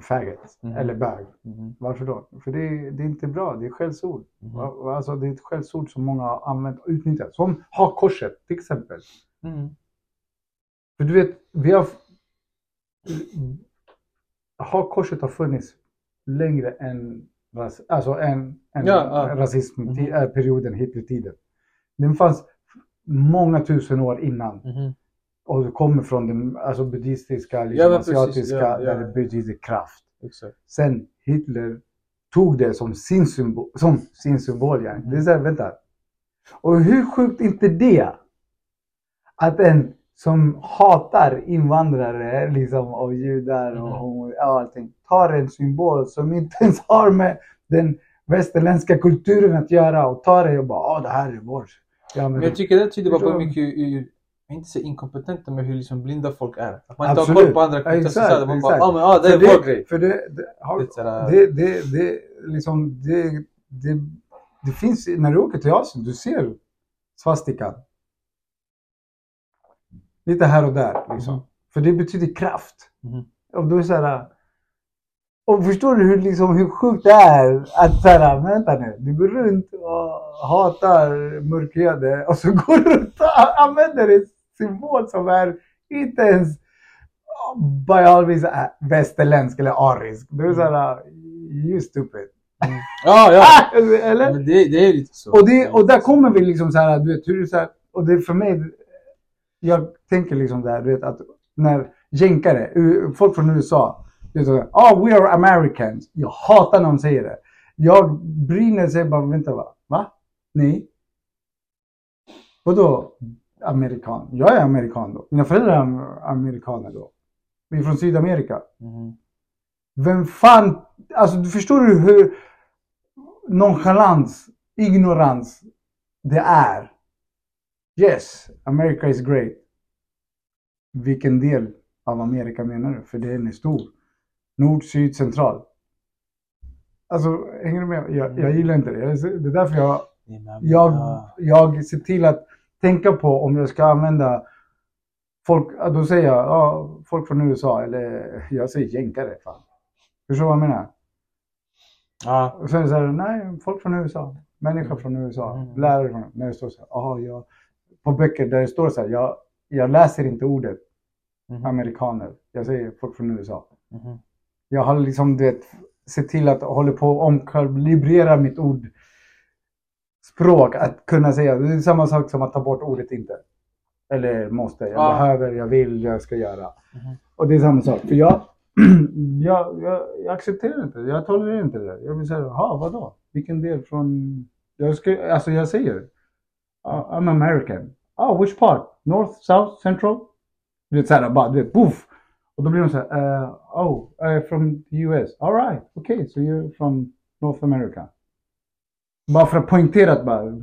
faggot Mhm. eller bög. Mhm. Varför då? För det, är- det är inte bra, det är skällsord. Mhm. Va- Alltså, det är ett skällsord som många har använt och utnyttjat. Som hakkorset till exempel. Mhm. För du vet, vi har... Hakkorset har funnits längre än, ras, alltså än, än Ja, ja. rasismperioden, Hitlertiden. Den fanns många tusen år innan. Och kommer från den alltså, buddhistiska, Ja, liksom, precis. asiatiska, Ja, ja. där det betyder kraft. Exakt. Sen Hitler tog det som sin symbol. Som sin symbol ja. Det är såhär, vänta. Och hur sjukt inte det? Att en som hatar invandrare liksom, och judar och Mhm. homo och allting tar en symbol som inte ens har med den västerländska kulturen att göra och tar det och bara ah det här är vår. Ja, men, Men jag tycker det tyder bara på hur mycket, är inte så inkompetenta med hur liksom blinda folk är. Att man inte har koll på andra kulturer. exakt, Man bara, ah, men ah, det är vår grej. För det, det, har, Det det, det, det, liksom, det, det, det finns, när du åker till Asien, du ser svastikan. Lite här och där liksom. Mhm. För det betyder kraft. Mhm. Och då är det så här. Och förstår du hur, liksom, hur sjukt det är att så här, vänta nu, du går runt och hatar mörkhyade och så går du runt och använder en symbol som är inte ens by är västerländsk eller arisk. Då är det så här, you stupid. Ja, ja. eller? Men det, det är lite så. Och, det, och där kommer vi liksom så här, du vet, hur så här, och det är för mig, jag tänker liksom där, du vet att när jänkare, folk från USA, det är så här, oh we are Americans. Jag hatar när de säger det. Jag brinner sig bara, vänta va? Va? Nej. Vadå amerikan? Jag är amerikan då. Mina föräldrar är am- amerikaner då. Vi är från Sydamerika. Mhm. Vem fan, alltså du förstår du hur nonchalans, ignorans det är? Yes, America is great. Vilken del av Amerika menar du? För den är stor. Nord, syd, central. Alltså, hänger du med? Jag, jag gillar inte det. Det är därför jag, jag, ja. jag ser till att tänka på om jag ska använda folk, då säger jag ja, folk från USA eller jag säger jänkare. Fan. Förstår du vad jag menar? Ja. Och sen här, nej, folk från USA. Människor från USA. Mm. Lärare från När det står så här, ah, jag, på böcker där det står så här, jag, jag läser inte ordet Mhm. amerikaner. Jag säger folk från USA. Mhm. Jag har liksom, du vet, sett till att hålla på att omkalibrera mitt ord språk att kunna säga. Det är samma sak som att ta bort ordet inte. Eller måste. Jag Ja. behöver, jag vill, jag ska göra. Mhm. Och det är samma sak. För jag, jag, jag, jag accepterar inte det. Jag tolererar inte det. Jag vill säga, jaha, vadå? Vilken del från... Jag, ska, alltså jag säger, uh, I'm American. Oh, which part? North, South, Central? Du vet såhär, bara, du vet, poof! Och då blir de såhär, uh, oh, I'm from the US. All right, okay, so you're from North America. Bara för att poängtera att bara...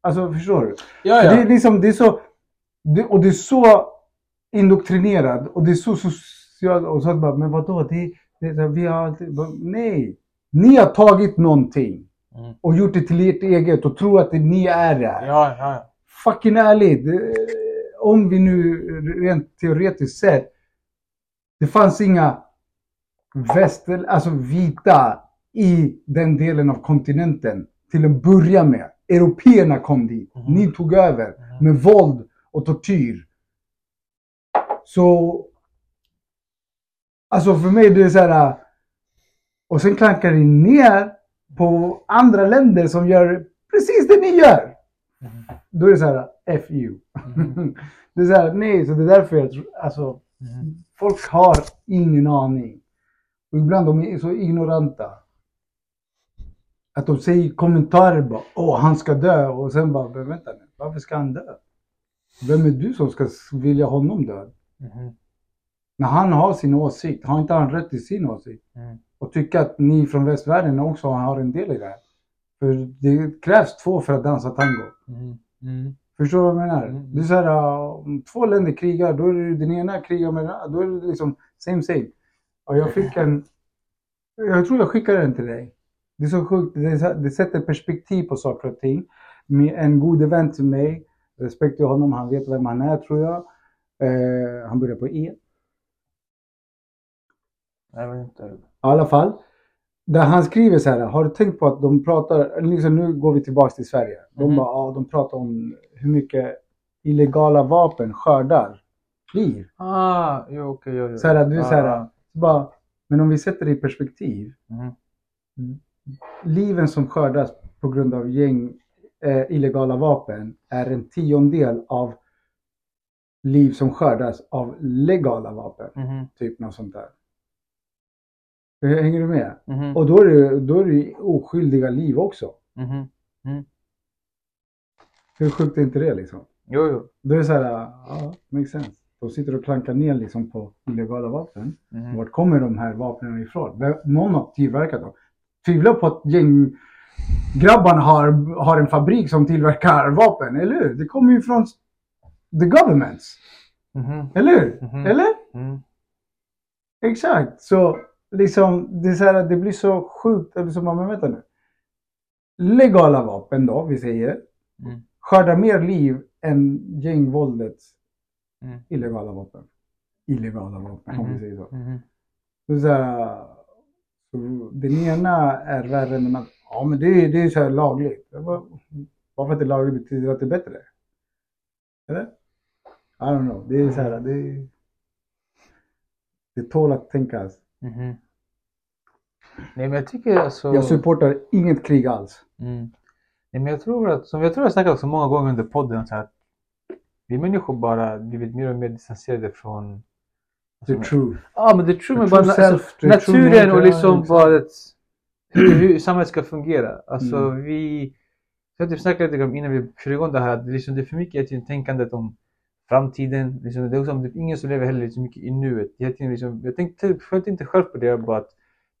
Alltså, förstår du? Ja, ja. Det är liksom, det är så... Det, och det är så indoktrinerad och det är så socialt. Och så bara, men vadå? Det, det, här, vi har Nej! Ni har tagit någonting Mm. och gjort det till ert eget och tror att det, ni är det. Ja, ja, ja. Fucking ärligt. Om vi nu rent teoretiskt sett. Det fanns inga väster, alltså vita i den delen av kontinenten till att börja med. Européerna kom dit. Mhm. Ni tog över Mhm. med våld och tortyr. Så... Alltså för mig det är så här... Och sen klankar det ner på andra länder som gör precis det ni gör. Mhm. Då är det så här, F you. det är så här, nej, så det är därför jag tror, alltså, Mhm. folk har ingen aning. Och ibland de är så ignoranta. Att de säger kommentarer bara, åh han ska dö och sen bara, men vänta nu, varför ska han dö? Vem är du som ska vilja honom död? Mhm. När han har sin åsikt, har inte han rätt till sin åsikt? Mm. Och tycka att ni från västvärlden också har en del i det här. För det krävs två för att dansa tango. Mhm. Mm. Förstår du vad jag menar? Mm. Det är så här, om två länder krigar, då är det den ena krigar med den andra. Då är det liksom same same. Och jag fick en, jag tror jag skickade den till dig. Det är så sjukt, det, så det sätter perspektiv på saker och ting. En god vän till mig, respekt till honom, han vet vem han är tror jag. Eh, han börjar på E. Jag vet inte. I alla fall. Där han skriver så här, har du tänkt på att de pratar, liksom nu går vi tillbaks till Sverige. De Mhm. bara, ja, de pratar om hur mycket illegala vapen skördar liv. Ah, jo okej. jo, jo. Så här, du är så här, Ah. bara, men om vi sätter det i perspektiv. Mhm. Liven som skördas på grund av gäng eh, illegala vapen är en tiondel av liv som skördas av legala vapen. Mhm. Typ något sånt där. Eh, Hänger du med? Mhm. Och då är det, då är det oskyldiga liv också. Mhm. Hur sjukt är inte det liksom? Jo, jo. Då är det så här, ja, makes sense. De sitter och klankar ner liksom på illegala vapen. Mhm. Vart kommer de här vapnen ifrån? Någon har tillverkat dem. Tvivlar på att gäng grabbarna har, har en fabrik som tillverkar vapen, eller hur? Det kommer ju från the governments, Mhm. eller hur? Mhm. Eller? Mm. Exakt. Så liksom, det, är så här, det blir så sjukt. Eller så, men vänta nu. Legala vapen då, vi säger, Mm. skördar mer liv än gängvåldets Mm. illegala vapen. Illegala vapen, om vi Mhm. säger så. Så så här, så den ena är värre än den andra. Ja, men det, är- det är så här lagligt. Bara, Bara för att det är lagligt betyder att det är bättre. Eller? I don't know. Det är så här, det, det tål att tänkas. Mhm. Nej men jag tycker alltså... Jag supportar inget krig alls. Mm. Nej, men jag tror att, som jag tror jag snackat också många gånger under podden, så att vi människor bara blivit mer och mer distanserade från... The alltså, truth. Ja men det är true, The men true bara self, the alltså, true naturen och liksom bara ett, hur, hur samhället ska fungera. Alltså Mm. vi... Jag typ snackade lite om innan vi körde igång det här, att liksom, det är för mycket hela tiden tänkandet om framtiden. Liksom, det är också, det är ingen som lever heller så mycket i nuet. Hela tiden, liksom, jag tänkte, följde inte själv på det, jag bara att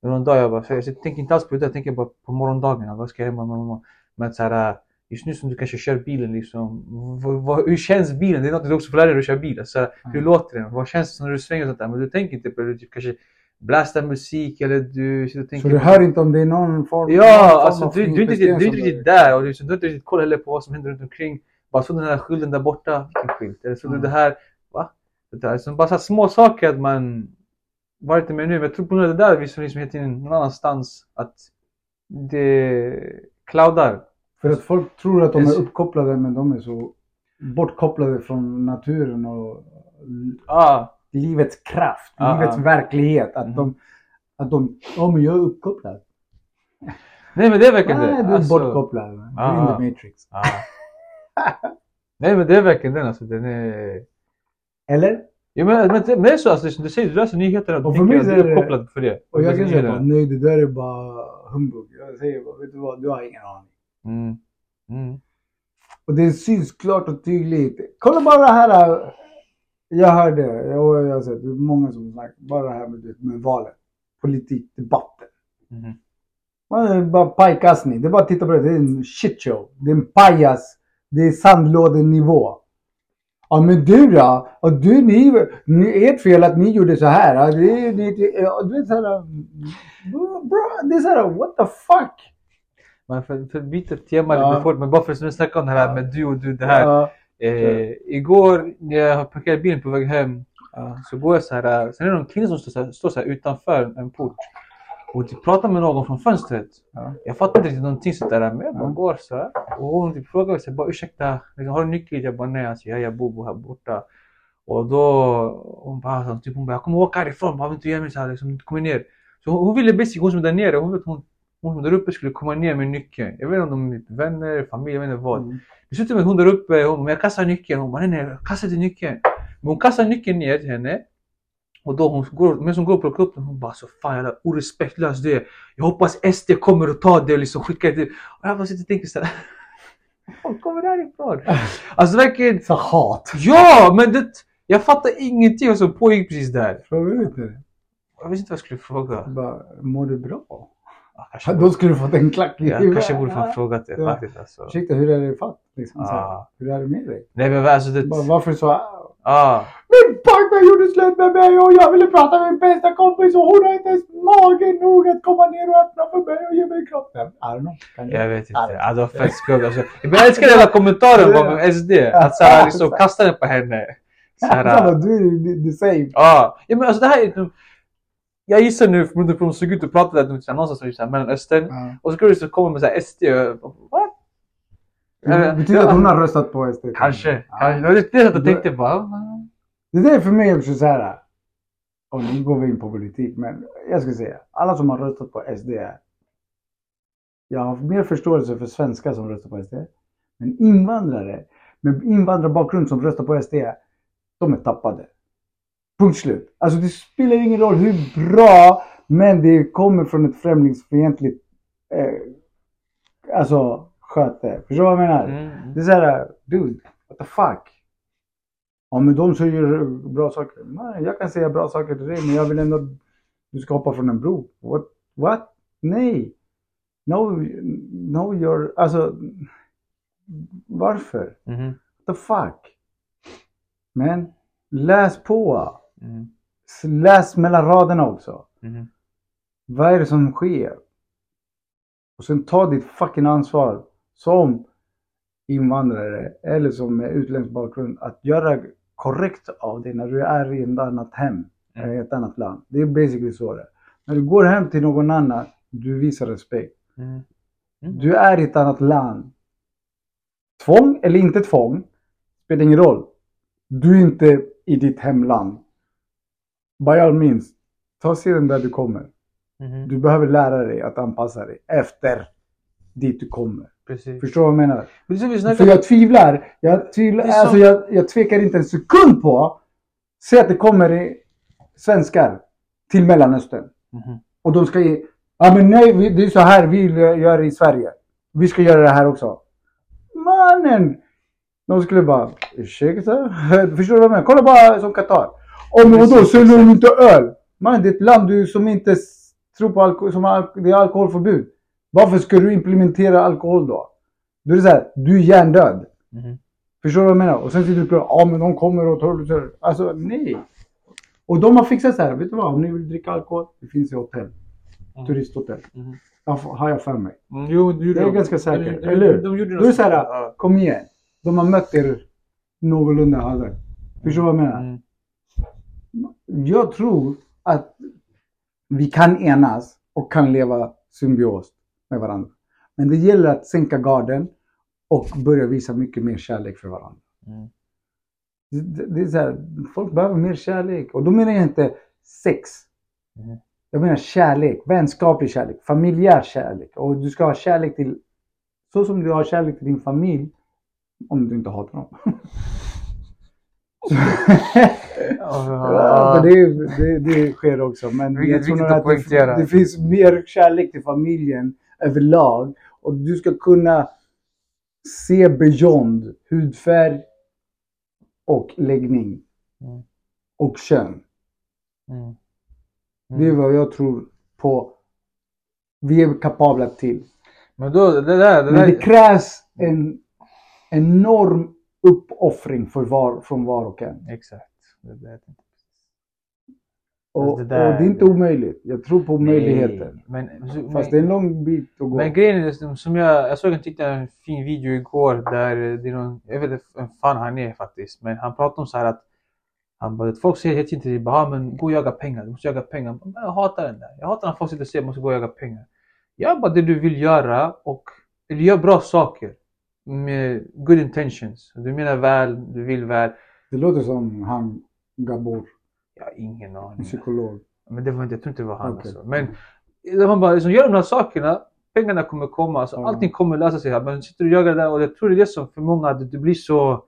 någon dag jag bara, jag, tänker inte alls på det, jag tänker bara på morgondagen. Vad ska jag göra? Men så här, just nu som du kanske kör bilen liksom, vad, vad, hur känns bilen? Det är något du också får lära dig att köra bil. Så här, Hur Mm. låter den? Vad känns det när du svänger och sånt där? Men du tänker inte på det, du typ kanske blastar musik eller du och tänker Så du hör inte om det är någon form någon Ja, form alltså av du, du, inte riktigt, du är inte riktigt där och liksom, du har inte riktigt koll heller på vad som händer runt omkring. Bara så den här skylten där borta, vilken skylt? Eller så Mm. det här, va? Det där, alltså, bara så små saker att man varit med nu, men jag tror på grund av det där vi som liksom tiden någon annanstans att det cloudar. För att folk tror att de är uppkopplade men de är så bortkopplade från naturen och Ah, livets kraft, Ja, livets ja. verklighet. Att Mhm. de, att de, ja men jag är uppkopplad. nej men det är verkligen Nej, det. du är Alltså, bortkopplad. Du är Ja, in the matrix. ah. nej men det är verkligen den alltså. Den är... Eller? Ja, men, men, det- men det är så, alltså, du säger du läser nyheterna och Och för mig att du är uppkopplad för det. Och jag kan säga bara, nej det där är bara humbug. Jag säger bara, vet du vad, du har ingen aning. Mm. Mm. Och det syns klart och tydligt. Kolla bara det här. Jag hörde, och jag har sett det är många som snackar, bara det här med, med valet. Politikdebatten. Mhm. Man är bara pajkastning. Det är bara att titta på det. Det är en shitshow. Det är en pajas. Det är sandlådenivå. Ja men du då? Och du, ni, ni, ert fel att ni gjorde så här. Ja, det, det, ja, du vet såhär. Bro, bro, det är såhär, what the fuck? Men för, för att byta tema Ja. lite fort, men bara för att nu snacka om det här med du och du, det här. Ja, Eh, igår när jag parkerade bilen på väg hem ja. så går jag så här, sen är det någon kille som står så här, står så här utanför en port och typ pratar med någon från fönstret. Ja. Jag fattar inte riktigt någonting sådär, men jag bara Ja. går så här. Och hon typ frågar mig så här, bara ursäkta, liksom, har du nyckel? Jag bara nej, alltså, jag, jag bor här borta. Och då, hon bara, så, typ, hon bara, jag kommer åka härifrån, om inte ger mig så här, liksom, kom ner. Så hon, hon ville basically, hon som är där nere, hon vet hon hon där uppe skulle komma ner med nyckeln. Jag vet inte om de är vänner, familj, jag vet inte vad. Mm. Det slutar med där uppe, hon men jag kastar nyckeln. Hon bara nej nej, kasta inte nyckeln. Men hon kastar nyckeln ner till henne. Och då hon går, medan hon går och plockar upp den, hon bara så fan jävla orespektlös du är. Jag hoppas SD kommer och tar det och liksom skickar det. Och jag bara sitter och tänker såhär. Var kommer det här ifrån? Alltså verkligen. Så hat. Ja, men det, jag fattar ingenting vad som pågick precis där. Frågar du inte? Jag visste inte vad jag skulle fråga. Bara, mår du bra? Ja, kanske, Då skulle du fått en klack i jag huvudet. kanske borde fan frågat det Ja. faktiskt. Alltså. Ursäkta, hur är det fatt? Liksom, så här. Ah. Hur är det med dig? Nej men alltså det... Varför så? Ah. Min pojkvän gjorde slut med mig och jag ville prata med min bästa kompis och hon har inte ens mage nog att komma ner och öppna för mig och ge mig en kram. I don't know. Jag vet inte. Ja, det var fett skumt. Alltså, jag älskar den här kommentaren bakom SD. Att såhär liksom kasta den på henne. Såhär, Samma, du är the same. Ja men alltså det här är... typ- Jag gissar nu, för hur de såg ut och pratade där, typ någonstans i såhär Mellanöstern. Ja. Och så skulle du komma med såhär SD och... What? Det betyder att hon har röstat på SD. Kanske. Ja. kanske. Det var det jag tänkte bara. Det där är för mig också så här. Och nu går vi in på politik, men jag ska säga. Alla som har röstat på SD. Jag har mer förståelse för svenskar som röstar på SD. Men invandrare med invandrarbakgrund som röstar på SD. De är tappade. Punkt slut. Alltså det spelar ingen roll hur bra, men det kommer från ett främlingsfientligt eh, alltså sköte. Förstår du vad jag menar? Mm. Det är såhär, dude, what the fuck? Ja men de säger bra saker. Nej, jag kan säga bra saker till dig men jag vill ändå att du ska hoppa från en bro. What? What? Nej! No, no you're, alltså varför? Mhm. What the fuck? Men läs på. Mhm. Läs mellan raderna också. Mhm. Vad är det som sker? Och sen ta ditt fucking ansvar som invandrare eller som med utländsk bakgrund att göra korrekt av det när du är i ett annat hem, Mm. i ett annat land. Det är basically så det är. När du går hem till någon annan, du visar respekt. Mhm. Mm. Du är i ett annat land. Tvång eller inte tvång, spelar ingen roll. Du är inte i ditt hemland. By all means, ta sedan där du kommer. Mhm. Du behöver lära dig att anpassa dig efter dit du kommer. Precis. Förstår du vad jag menar? Vi För jag tvivlar. Jag, tvivlar så- alltså jag, jag tvekar inte en sekund på. Säg att det kommer i svenskar till Mellanöstern. Mhm. Och de ska ge... Ja men nej, vi, det är så här vi gör i Sverige. Vi ska göra det här också. Mannen! De skulle bara, ursäkta? Förstår du vad jag menar? Kolla bara som Qatar. Om vadå, Precis, säljer de inte öl? Man, det är ett land du, som inte tror på alkohol, som har, det är alkoholförbud. Varför ska du implementera alkohol då? Då är det så här, du är hjärndöd. Mhm. Förstår du vad jag menar? Och sen sitter du och pratar, ja men de kommer och tar Alltså nej. Och de har fixat så här, vet du vad? Om ni vill dricka alkohol, det finns i hotell. Mm. Turisthotell. Mhm. Jag Har jag för mig. Mm, Jo, det gjorde Jag är de. ganska säker, De- de- eller hur? De gjorde Då är det så här, sånt. Ja. kom igen. De har mött er någorlunda halvvägs. Förstår du vad jag menar? Mm. Jag tror att vi kan enas och kan leva symbios med varandra. Men det gäller att sänka garden och börja visa mycket mer kärlek för varandra. Mm. Det, det, är så här, folk behöver mer kärlek. Och då menar jag inte sex. Mm. Jag menar kärlek, vänskaplig kärlek, familjär kärlek. Och du ska ha kärlek till, så som du har kärlek till din familj, om du inte hatar dem. Ja, det, det, det sker också. Men Vilket jag tror nog att det, det finns mer kärlek till familjen överlag. Och du ska kunna se beyond hudfärg och läggning. Mm. Och kön. Mm. Det är vad jag tror på. Vi är kapabla till. Men då, det där, det Men det där. krävs en enorm uppoffring för var, från var och en. Exakt. Och, Det där- och det är inte omöjligt. Jag tror på möjligheten. Men, men, Fast det är en lång bit att gå. Men grejen är som- som jag, jag såg en, tittade en fin video igår där det är någon, jag vet inte vem fan han är faktiskt, men han pratar om så här att han bara, folk säger hela tiden till dig, bara, "Ah, men gå och jaga pengar, du måste jaga pengar. Men Jag hatar den där. Jag hatar när folk sitter och säger att man måste gå och jaga pengar. Gör bara det du vill göra och, eller gör bra saker. Med good intentions. Du menar väl, du vill väl. Det låter som han Gabor, Jag har ingen en aning. psykolog. Men det var inte, jag tror inte det var han Okej. alltså. Men man bara liksom, gör de här sakerna pengarna kommer komma, alltså, Ja. allting kommer lösa sig här. Men sitter du och jagar där och jag tror det är det som för många, att du blir så...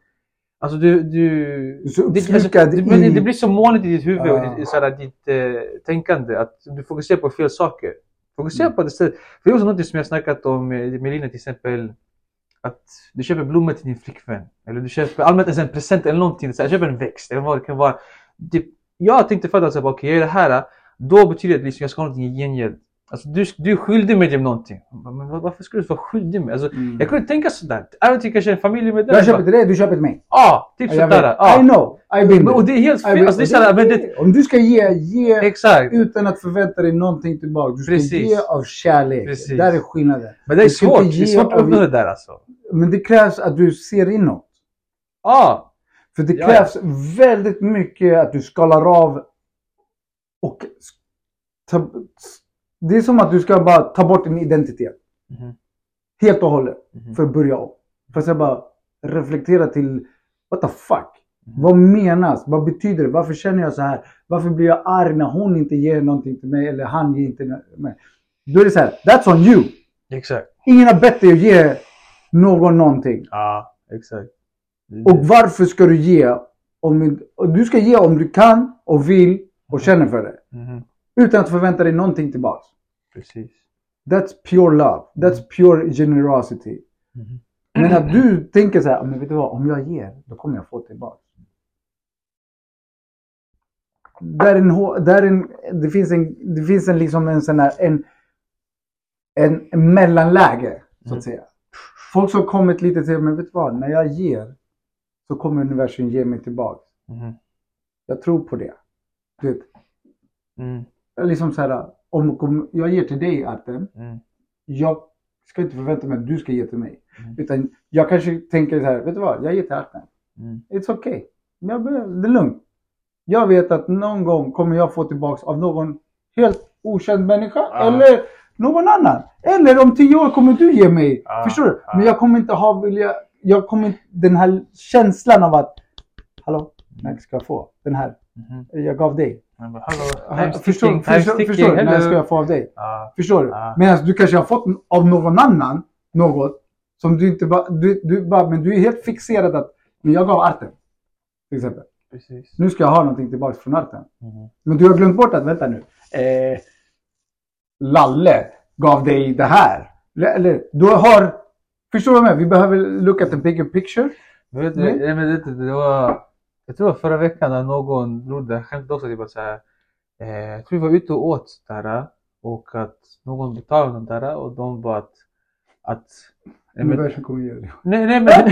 Alltså du... Du, så det, uppslukad det, i- det blir så molnigt i ditt huvud och Ja. i, i såhär, ditt eh, tänkande att du fokuserar på fel saker. Fokusera Mm. på det istället. För det är också något som jag snackat om med med Lina till exempel. Att du köper blommor till din flickvän. Eller du köper allmänt en present eller någonting. Så jag köper en växt eller vad det kan vara. Typ, jag tänkte förut att okej jag gör det här. Då betyder det att liksom, jag ska ha någonting i gengäld. Alltså du, du är skyldig mig till någonting. Men var- varför skulle du vara skyldig mig? Alltså, Mm. Jag kunde tänka sådär. Även till kanske en familjemedlem. Jag köper till dig, du köper till mig. Ja, typ Jag sådär. Ja. I know, I've been Men, och det är helt fel. Alltså, det är såhär, men det, Om du ska ge, ge exakt. utan att förvänta dig någonting tillbaka. Du ska Precis. ge av kärlek. Precis. Där är skillnaden. Men det är svårt. Det är svårt att uppnå det där alltså. Men det krävs att du ser inåt. Ja. För det Ja, krävs väldigt mycket att du skalar av och det är som att du ska bara ta bort din identitet. Mhm. Helt och hållet. Mhm. För att börja om. För att bara reflektera till what the fuck? Mhm. Vad menas? Vad betyder det? Varför känner jag så här? Varför blir jag arg när hon inte ger någonting till mig eller han ger inte mig? Då är det så här, that's on you. Exakt. Ingen har bett dig att ge någon någonting. Ja, exakt. Och varför ska du ge? Om, du ska ge om du kan och vill och känner för det. Mhm. Utan att förvänta dig någonting tillbaks. Precis. That's pure love. That's pure generosity. Mhm. Men att du tänker så här, men vet du vad? Om jag ger, då kommer jag få tillbaks. Där är en, där är en, det finns en, det finns en liksom en sån här, en, en, en mellanläge, så Mm. att säga. Folk som kommit lite till, men vet du vad? När jag ger, så kommer universum ge mig tillbaks. Mhm. Jag tror på det. Du vet, Mm. liksom så här, om, jag ger till dig Artem, Mm. jag ska inte förvänta mig att du ska ge till mig. Mm. Utan jag kanske tänker så här, vet du vad, jag ger till Artem. Mm. It's okay. Jag, det är lugnt. Jag vet att någon gång kommer jag få tillbaks av någon helt okänd människa Ah. eller någon annan. Eller om tio år kommer du ge mig. Ah, Förstår du? ah. Men jag kommer inte ha vilja, jag kommer inte, den här känslan av att Hallå, när ska jag få den här? Mhm. Jag gav dig. Bara, Hallå, Ah, Förstår, du? När ska jag få av dig? Ja. Förstår du? Ja. Medan du kanske har fått av någon annan något som du inte bara, du, du bara, men du är helt fixerad att, men jag gav Artem. Till exempel. Precis. Nu ska jag ha någonting tillbaka från Artem. Mhm. Men du har glömt bort att, vänta nu. Eh, Lalle gav dig det här. Eller, du har, förstår du vad jag menar? Vi behöver look at the bigger picture. Men vet du, nej, men vet du, det var... Jag tror förra veckan när någon gjorde skämt också, typ att såhär... Eh, jag tror vi var ute och åt där och att någon betalade något där och de bara att... att nej, men, nej, nej, men,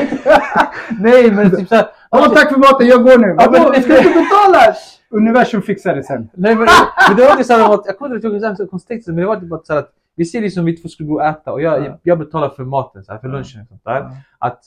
nej, men typ såhär... Ja, tack för maten, jag går nu. Ja, men- Vadå? Ska du inte betala? Universum fixar det sen. Nej men, men det var inte såhär att, jag kommer inte ihåg exakt kontexten, men det var typ att, såhär att vi ser liksom vi två skulle gå och äta och jag, Ja. jag betalar för maten, såhär, för lunchen och sånt där. Att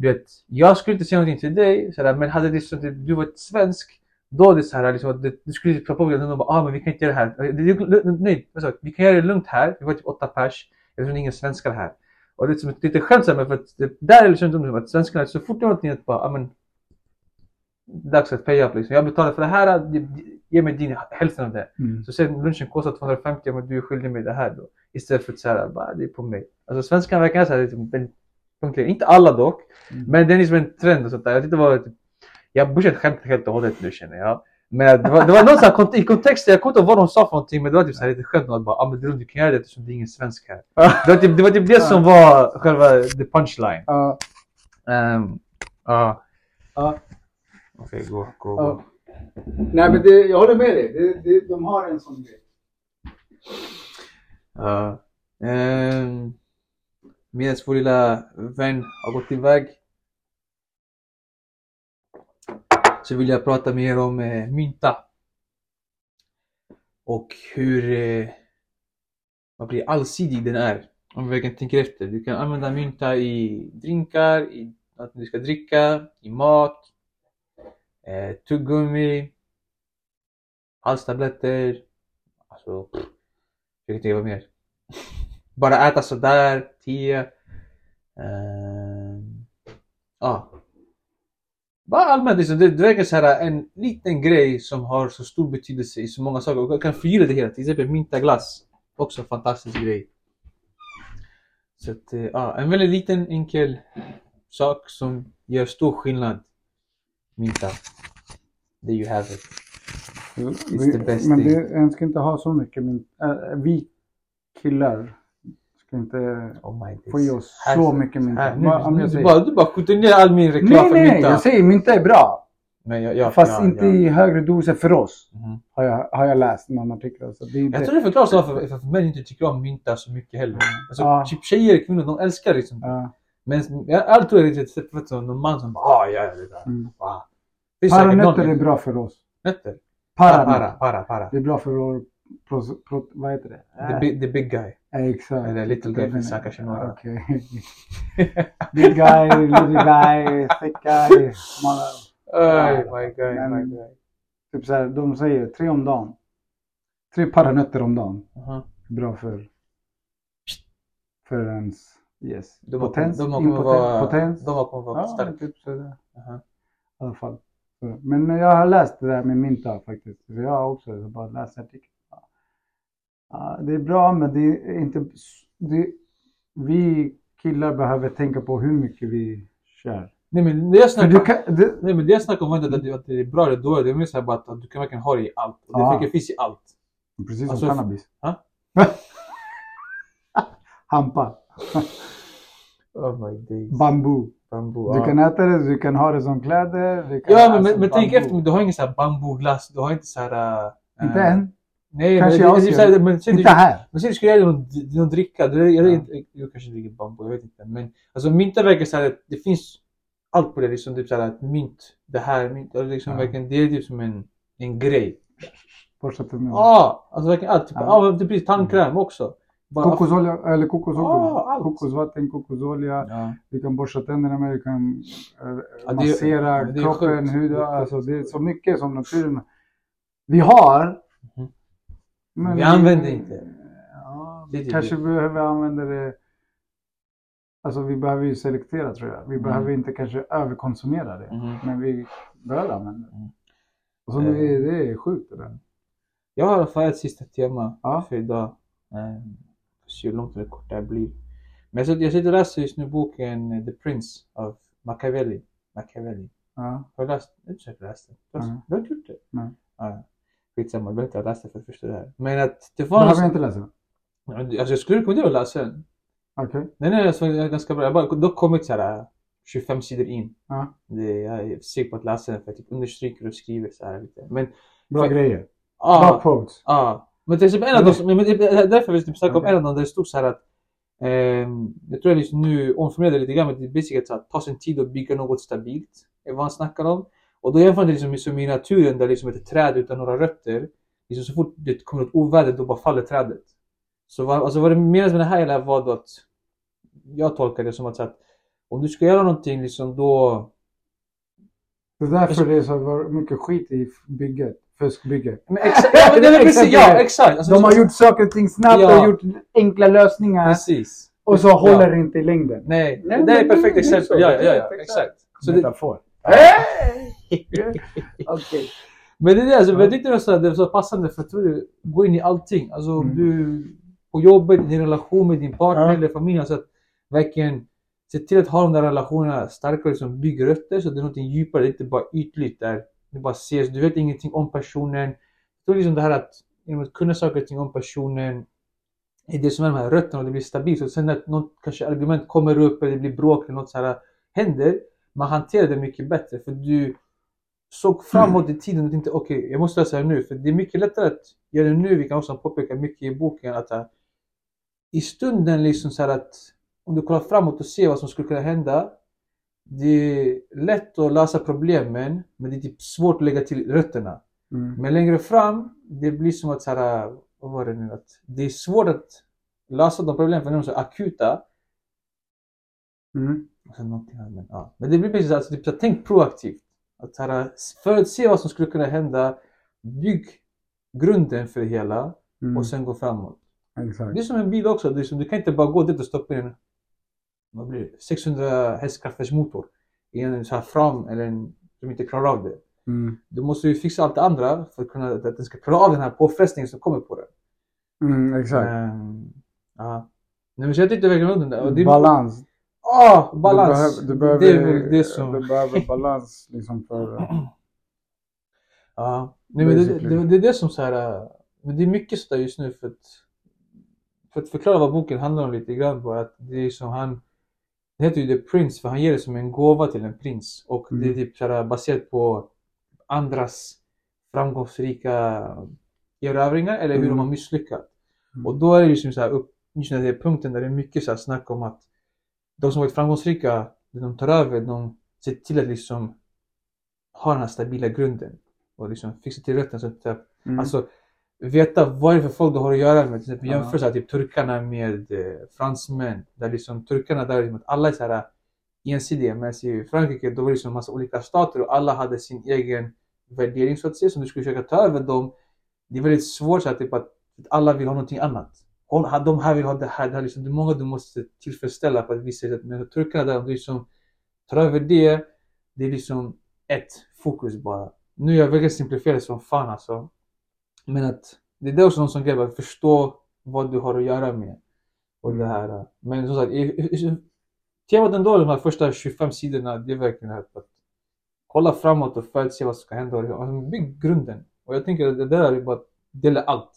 du vet, jag skulle inte säga någonting till dig, såhär, men hade det så att du var svensk, då det såhär liksom att det, du skulle typ ta på och bara ah men vi kan inte göra det här. Det, nej, jag? vi kan göra det lugnt här, vi var typ åtta pers, tror det är ingen svenskar här. Och det är som ett lite såhär, men för att det, där är det liksom som att svenskarna, så fort det är någonting att bara, ah men dags att pay up liksom. Jag betalar för det här, ge- ge mig din hälften av det. Mm. Så sen lunchen kostar 250 men du är skyldig mig det här då. Istället för att säga bara det är på mig. Alltså svenskarna verkar så här liksom, väldigt punktliga. Inte alla dock. Mm. Men det är liksom en trend och sånt där. Jag tyckte det var jag borde skämta helt och hållet nu känner jag. Men det var, det var någon sån kont- i kontexten, jag kommer inte ihåg vad de sa för någonting men det var typ så här lite om att bara, ah, men du, kan göra det eftersom det är ingen svensk här. Det var typ det, var typ det som var själva the punchline. Ja, Um, ja. ja. Okej, gå, gå, gå. Nej men det, jag håller med dig. Det, det, de har en sån grej. Ja. Ehm, Medan vår lilla vän har gått iväg så vill jag prata mer om eh, mynta. Och hur eh, vad blir allsidig den är. Om vi verkligen tänker efter. Du kan använda mynta i drinkar, i att du ska dricka, i mat, eh, tuggummi, halstabletter. Alltså, pff, jag kan tänka vad mer. Bara äta sådär, te. Ehm, Ja. Bara allmänt liksom, det, det verkar så här en liten grej som har så stor betydelse i så många saker och kan förgylla det hela. Till exempel mynta glass. Också en fantastisk grej. Så att, eh, ja, en väldigt liten enkel sak som gör stor skillnad. Mynta. There you have it. Vi, the best men thing. det, en ska inte ha så mycket mynt. Äh, vi killar ska inte Oh få i oss så mycket mynta. här, nu, nu, jag du, bara, du bara skjuter ner all min reklam nej, för nej, mynta. jag säger mynta är bra. Men jag, jag, Fast ja, inte i högre doser för oss. Mhm. Har jag, har jag läst någon artikel. Så det Jag tror det förklaras varför för, för män inte tycker om mynta så mycket heller. Alltså, Ja. typ tjejer, kvinnor, de älskar liksom. ja, Men jag jag tror det är lite vet du, någon man som bara ah, ja, ja, det där. mm. Ah. Det är Paranötter är bra för oss. Nötter? Para, para, para. para. Det är bra för vår... Pro, pro, vad heter det? The, big, the big guy. Exakt. Eller little guy finns här kanske några. Okej. Big guy, little guy, thick guy. Smala. Oh my guy, Men- my guy. Typ så här, de säger tre om dagen. Tre paranötter om dagen. Aha. Bra för... För ens... Yes. De potens. de kommer vara, potens. de kommer vara ja, starka. typ sådär. Aha. I alla fall. Så, men jag har läst det där med mynta faktiskt. Så jag har också bara läst artikeln. Det är bra men det är inte... Det, vi killar behöver tänka på hur mycket vi kör. Nej men det jag För du snackar, kan, det, nej, men det jag snackar om är inte att det, att det är bra eller dåligt. Det är mer så här bara att, att du kan verkligen ha det i allt. Och det finns i allt. precis som Alltså, cannabis. ha? Hampa. Oh my days. Bambu. Bambu. Du ja. kan äta det, du kan ha det som kläder. Du kan, Ja men, men, men tänk efter, du har ingen så här bambuglass, du har inte så här... äh, Inte äh, än. Nej, Kanske men, i det, det, men, Inte du, här. men du skulle någon, någon dricka, du, jag, Ja. jag, jag kanske dricker bambu, jag vet inte. Men alltså mynta verkar så att det finns allt på det, liksom typ så här att mynt, det här, mynt, alltså, liksom Ja. verkligen, det är typ som en, en grej. Borsta tänderna. Ja, alltså verkligen allt. Typ, Ja. ja. det blir tandkräm också. Bara, Kokosolja, eller kokosolja. Ja, allt. Kokosvatten, kokosolja. Ja. Vi kan borsta tänderna med, vi kan eh, Ja, massera det kroppen, huden. Alltså, det är så mycket som naturen... Vi har. Men Vi använder inte. Ja, vi det. kanske behöver använda det... Alltså vi behöver ju selektera tror jag. Vi Mm. behöver inte kanske överkonsumera det. Mhm. Men vi behöver använda det. Mm. Och så Eh. det, är, det är sjukt det där. Jag har i alla fall ett sista tema Ja. för idag. Um, se hur långt eller kort det här blir. Men jag sitter, jag sitter och läser just nu boken eh, The Prince av Machiavelli. Machiavelli. Ja. Har du läst? Jag har inte läst den. Du har, du inte gjort det? Nej. Ja. Skitsamma, du behöver inte ha läst det för att förstå det här. Men att det var... Behöver jag inte läsa? Alltså jag skulle rekommendera att läsa den. Okej. Den är alltså ganska bra. Jag har dock kommit så här 25 sidor in. Ja. Det, jag är säker på att läsa den för jag typ understryker och skriver så här lite. Men Bra För- grejer. Bra ja, quotes. ja. Men till exempel en av dem, men det är därför vi typ snackar om en av dem där det stod så här att ehm, jag tror jag liksom nu omformulerade det lite grann, men det är basically att ta sin tid att bygga något stabilt. är vad han snackar om. Och då jämför det liksom som i naturen där liksom ett träd utan några rötter, liksom så fort det kommer ett oväder då bara faller trädet. Så vad, alltså vad det menas med det här var då att jag tolkar det som att, så att om du ska göra någonting liksom då Det är därför Alltså- det är så mycket skit i bygget. Fuskbygget. Men exakt, ja, men det är precis, ja exakt. Alltså, De har gjort saker och ting snabbt Ja. och gjort enkla lösningar. Precis. Och så Ja. håller det inte i längden. Nej, Nej, det är ett perfekt exempel. Ja, ja, ja, Exakt. Så det, Okej. men det är det, alltså, Ja. jag tyckte det det var så passande för att du går in i allting. Alltså Mm. du på jobbet, i din relation med din partner Ja. eller familj. Alltså att verkligen se till att ha de där relationerna starkare som bygger rötter så det är någonting djupare, det är inte bara ytligt där. Du bara ses, du vet ingenting om personen. Det är liksom det här att genom att kunna saker och ting om personen är det som är de här rötterna och det blir stabilt. Och sen när något kanske argument kommer upp eller det blir bråk eller något så här händer, man hanterar det mycket bättre för du såg framåt i tiden och tänkte okej, jag måste lösa det nu. För det är mycket lättare att göra det nu. Vi kan också påpeka mycket i boken att äh, i stunden liksom så här att om du kollar framåt och ser vad som skulle kunna hända. Det är lätt att lösa problemen men det är typ svårt att lägga till rötterna. Mm. Men längre fram, det blir som att så här, vad var det nu? Att det är svårt att lösa de problemen för de är så akuta. Mm. Och sen någonting annat, men, ja. men det blir precis alltså, typ, så här, tänk proaktivt. Att här, förutse vad som skulle kunna hända. Bygg grunden för det hela Mm. och sen gå framåt. Exakt. Det är som en bil också. Det är som, du kan inte bara gå dit och stoppa in vad blir det, 600 hästkrafters motor i en så här fram eller en som inte klarar av det. Mm. Du måste ju fixa allt det andra för att, kunna, att den ska klara av den här påfrestningen som kommer på den. Mm, exakt. Ehm, ja. Nej men så jag tyckte verkligen om den där. Balans. Ah, balans! Du behöver, du det behöver, väl det som... du behöver balans liksom för... Ja, nej, men det, det, det är det som så här, äh, men det är mycket sådär just nu för att, för att förklara vad boken handlar om lite grann bara att det är som han, det heter ju The Prince för han ger det som en gåva till en prins och det är Mm. typ så här, baserat på andras framgångsrika erövringar eller hur Mm. de har misslyckats. Mm. Och då är det ju som så här upp, just den här punkten där det är mycket så här snack om att de som varit framgångsrika, de tar över, de ser till att liksom ha den här stabila grunden och liksom fixa till rätten. Så att, eh, Mm. Alltså veta vad det är för folk du har att göra med. Till exempel jämför så här, typ turkarna med eh, fransmän. Där liksom turkarna där liksom, att alla är så här ensidiga. Medan i Frankrike då var det liksom en massa olika stater och alla hade sin egen värdering så att säga. Som du skulle försöka ta över dem. Det är väldigt svårt så här, typ att att alla vill ha någonting annat. Hon, de här vill ha det här. Det här liksom, det är många du måste tillfredsställa på ett visst sätt. Men turkarna där, de liksom tar över det. Det är liksom ett fokus bara. Nu är jag verkligen simplifierad som fan alltså. Men att det är det också någon som grej, att förstå vad du har att göra med. Och det här. Men som sagt, temat ändå, de här första 25 sidorna, det är verkligen här att kolla framåt och se vad som ska hända. Alltså, bygg grunden. Och jag tänker att det där är bara att dela allt.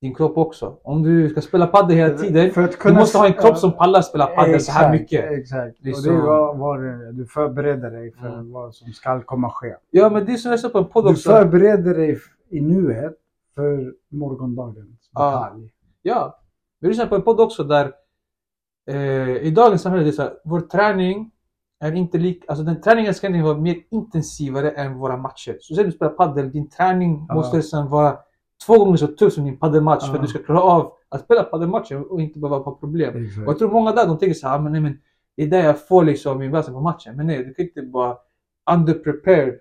Din kropp också. Om du ska spela padel hela tiden, För att du måste ha en kropp som pallar spela padel så här mycket. Exakt. Är och det var, var du förbereder dig för Mm. vad som ska komma ske. Ja men det är som jag sa på en podd Du också. förbereder dig i nuet för morgondagens batalj. Ja. Vi lyssnar på en podd också där eh, i dagens samhälle, det är så här, vår träning är inte lik, alltså den träningen ska vara mer intensivare än våra matcher. Så säg du spelar padel, din träning Ja. måste sen vara två gånger så tuff som din padelmatch för Ja. att du ska klara av att spela padelmatchen och inte behöva ha problem. Och Exakt. jag tror många där de tänker så här, "Ah, men, nej, men det är där jag får liksom min bästa på matchen. Men nej, du kan inte bara underprepare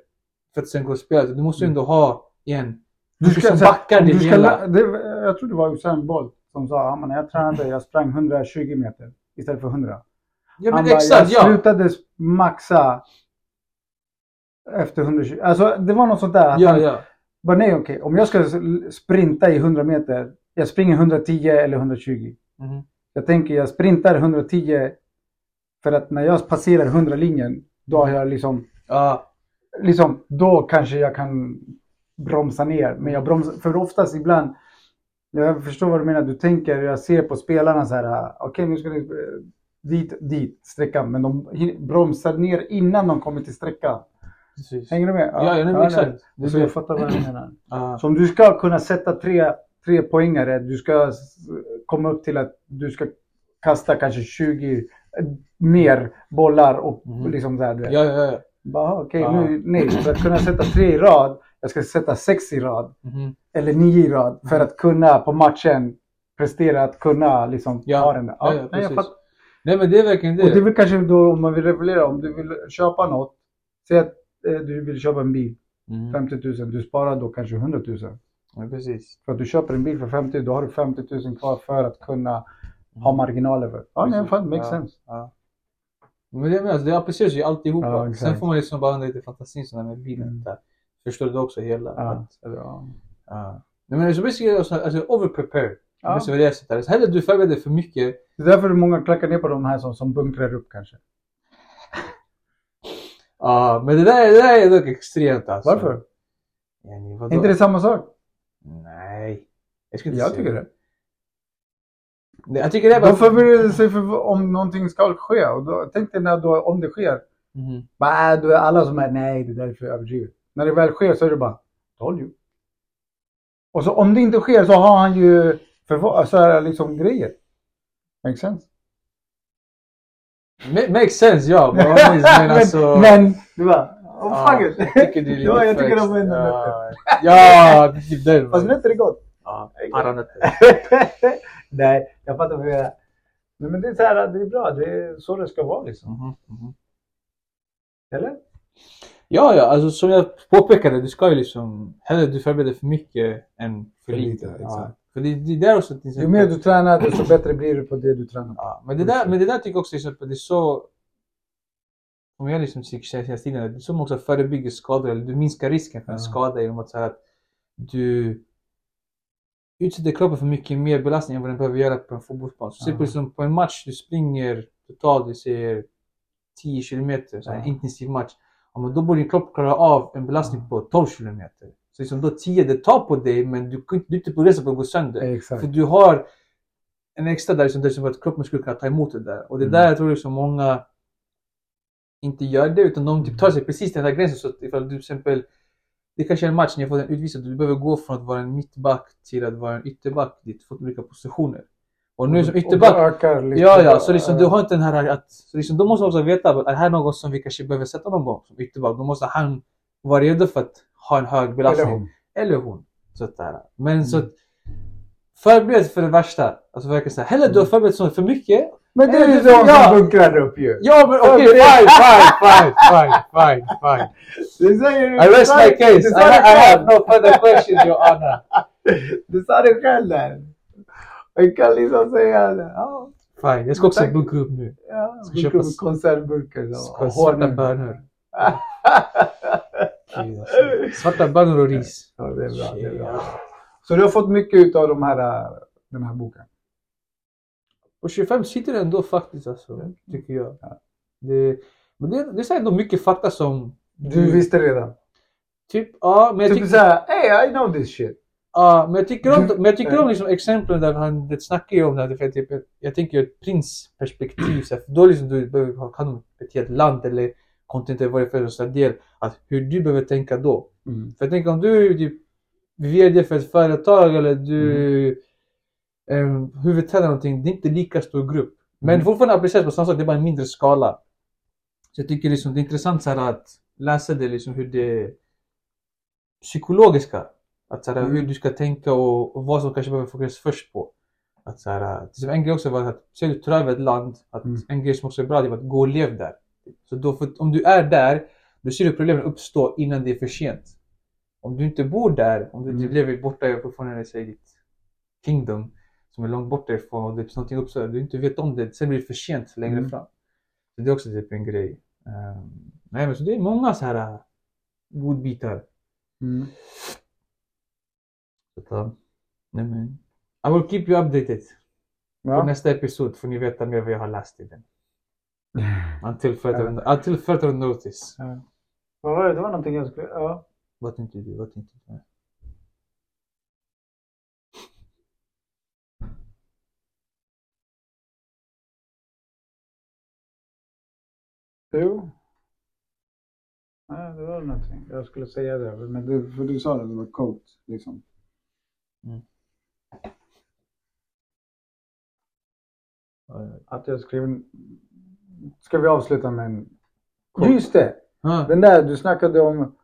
för att sen gå och spela. Du måste ju ändå ha en Du ska, du ska, hela. lä- det, jag tror det var Usain Bolt som sa ja, men när jag tränade, jag sprang 120 meter istället för 100. Ja Han men bara, exakt, jag ja. slutade maxa efter 120. Alltså det var något sånt där. Ja, han ja. Bara nej okej, om jag ska sprinta i 100 meter, jag springer 110 eller 120. Mhm. Jag tänker jag sprintar 110 för att när jag passerar 100 linjen, då har jag liksom, Ja, liksom, då kanske jag kan bromsa ner. Men jag bromsar, för oftast ibland, jag förstår vad du menar, du tänker, jag ser på spelarna så här, okej nu ska ni eh, dit, dit, sträckan, men de bromsar ner innan de kommer till sträckan. Precis. Hänger du med? Ja, ja, nej, men exakt. Är Så jag fattar vad du menar. Ja. Så om du ska kunna sätta tre, tre poängare, du ska komma upp till att du ska kasta kanske 20 mer bollar och Mhm. liksom där. Ja, ja, ja. Bara, okej, Ja. nu, nej, för att kunna sätta tre i rad, jag ska sätta sex i rad Mhm. eller nio i rad för att kunna på matchen prestera, att kunna liksom Ja. ha den där. Ja, ja, nej, jag fattar. Nej men det är verkligen det. Och det är väl kanske då om man vill referera, om du vill köpa något, säg att du vill köpa en bil, Mhm. 50 000, du sparar då kanske 100 000. Ja, precis. För att du köper en bil för 50, då har du 50 000 kvar för att kunna ha marginaler för. Ja, nej, Precis. fan, makes Ja. sense. Ja. Men det, är alltså, det appliceras ju alltihopa. Ja, exakt. Sen får man liksom bara använda lite fantasin sådär med bilen. Mm. Där. Förstår du också hela? Ja. Att, Ja. ja. Nej, men så basically, alltså, alltså overprepare. Ja. Det är det jag sätter. Så hellre du förbereder för mycket. Det är därför många klackar ner på de här som, som bunkrar upp kanske. Ja, men det där, det där är dock extremt alltså. Varför? Vadå? Är inte det samma sak? Nej. Jag skulle inte Jag tycker det. Nej, Jag tycker det bara... De förbereder sig för om någonting ska ske. Och då, tänk dig när då, om det sker. Mhm. Bara, äh, då är alla som är nej, det där är för överdrivet. När det väl sker så är det bara, told you. Och så om det inte sker så har han ju för, så här, liksom grejer. Makes sense. Ma- Makes sense, ja. Men, men, alltså... men, du bara, Ja, fuck it. jag tycker det är lite ja, jag tycker är ändå ja, ja, typ den. Fast nötter är gott. Ja, paranötter. Nej, jag fattar vad du menar. Men det är så här, det är bra. Det är så det ska vara liksom. Mhm, mhm. Eller? Ja, ja, alltså som jag påpekade, du ska ju liksom hellre du förbereder för mycket än för, För lite. lite, ja. För det, det är där också till Ju exempel- mer du tränar, desto bättre blir du på det du tränar på. Ja, men det där, men det där tycker jag också till exempel, det är så... Om jag liksom tycker hela tiden, det är så man också förebygger skador, eller du minskar risken för en skada genom att säga att du utsätter kroppen för mycket mer belastning än vad den behöver göra på en fotbollsplan. Så ja. liksom på en match, du springer totalt, vi säger 10 kilometer, så en intensiv match. Ja, men då borde din kropp klara av en belastning på 12 kilometer. Så liksom då 10, det tar på dig men du, kan inte- är inte på att gå sönder. Exakt. För du har en extra där som, där som att kroppen skulle kunna ta emot det där. Och det Mm. där jag tror jag så många inte gör det utan de typ tar sig precis till den där gränsen. Så att ifall du till exempel, det kanske är en match när jag får den utvisad, du behöver gå från att vara en mittback till att vara en ytterback dit, för olika positioner. Och nu som Och ytterback, liksom- ja ja, så liksom du har inte den här att, så liksom, då måste man också veta att det här är något som vi kanske behöver sätta någon gång som ytterback. Då måste han vara redo för att ha en hög belastning. Eller hon. Eller hon. Så att. Men så Mm. att förbered för det värsta. Alltså verkligen såhär, hellre du har förberett så för mycket. Men det är ju de ja. som bunkrar upp ju. Ja men okej, fine, fine, fine, fine, fine, fine. Du säger I rest my case. I, det I have no further questions your honor. Du sa det själv där. Jag kan liksom säga det. Ja, Fine, jag ska också bunkra upp nu. ja. Köpa s- Konservburkar. så. Svarta bönor. Gud, alltså. Svarta bönor och ris. Ja, det är bra. Det är bra. Så du har fått mycket ut av de här, den här boken? Och 25 sitter ändå faktiskt alltså, tycker jag. Ja. Det, men det, det är ändå mycket fakta som... Du visste redan? Typ, ja, men jag Typ tycker... såhär, hey I know this shit. Ja, men jag tycker om, Du- men jag tycker om liksom exemplen där han det snackar ju om det här, för typ, jag, jag tänker ur ett prinsperspektiv. Så här, för då liksom du behöver ha hand om ett helt land eller det är för en sån här del. Att hur du behöver tänka då. Mm. För tänker om du är typ VD för ett företag eller du mm. huvudtränare någonting. Det är inte lika stor grupp. Men Mm. fortfarande appliceras på samma sak, det är bara en mindre skala. Så jag tycker liksom, det är intressant så här, att läsa det liksom hur det psykologiska. Att så här, Mm. hur du ska tänka och, och vad som kanske behöver fokuseras först på. Att så här, exempel en grej också var att ser du tar över ett land, att Mm. en grej som också är bra det är att gå och lev där. Så då, för, om du är där, då ser du problemen uppstå innan det är för sent. Om du inte bor där, om du, du Mm. lever borta fortfarande i ditt kingdom som är långt borta ifrån och det är någonting uppstår, du inte vet om det, sen blir det för sent längre Mm. fram. Så det är också typ en grej. Um, nej men så det är många så här uh, godbitar. Mm. Så uh, nej men. I will keep you updated. På Ja. nästa episod får ni veta mer vad jag har läst i den. Until further, until further notice. Ja. Vad var det? Det var någonting jag skulle... Ja. Vad tänkte du? Vad tänkte du? Jo. Nej, det var någonting. Jag skulle säga det. Men du, för du sa det, det var coat liksom. Mm. Att jag skrev... Ska vi avsluta med en... Quote. Just det! Ah, Den där du snackade om,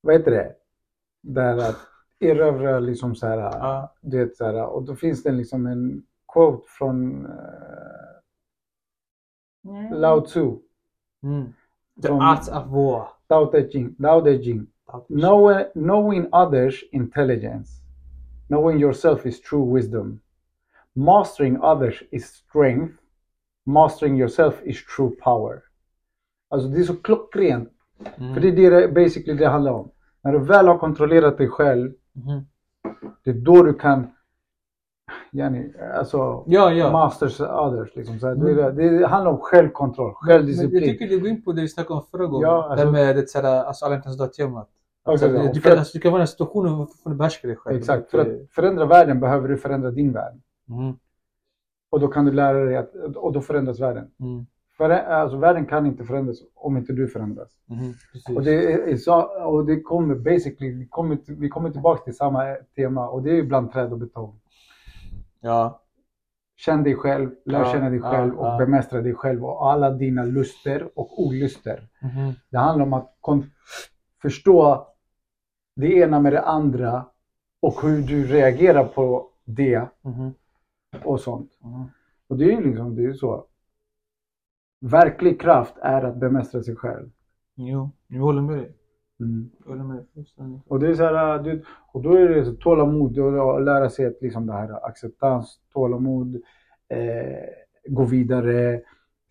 vad heter det? Där att erövra liksom så här, Ja. du vet så här, och då finns det liksom en quote från uh, Lao Tzu, mm. The Från- art of war. Tao Te Ching, Tao Te Ching. Know, knowing others intelligence, knowing yourself is true wisdom. Mastering others is strength. Mastering yourself is true power. Alltså det är så klockrent. Mm. För det är det basically det handlar om. När du väl har kontrollerat dig själv, Mhm. det är då du kan yani, alltså, Ja, ja. masters others. Liksom. Så Mm. det, det handlar om självkontroll, Men jag självdisciplin. tycker du går in på det vi snackade om förra gången. Ja, alltså- det med det såhär, alltså alla inte ens dör temat. Också Alltså, du, kan, alltså, du kan vara i den situationen och fortfarande behärska dig själv. Exakt, för att förändra världen behöver du förändra din värld. Mm, Och då kan du lära dig att, och då förändras världen. mm, För, alltså, världen kan inte förändras om inte du förändras. precis. Och det, är, så, och det kommer basically, vi kommer, vi kommer tillbaka till samma tema och det är bland träd och betong. Ja. Känn dig själv, lär Ja, känna dig ja, själv och ja. bemästra dig själv och alla dina luster och olyster. mhm, Det handlar om att förstå det ena med det andra och hur du reagerar på det mhm, och sånt. mhm. Och det är ju liksom, det är så. Verklig kraft är att bemästra sig själv. Jo, jag håller med dig. Mm. Jag håller med dig fullständigt. Och det är så här, du, och då är det så tålamod och att lära sig att liksom det här acceptans, tålamod, eh, gå vidare,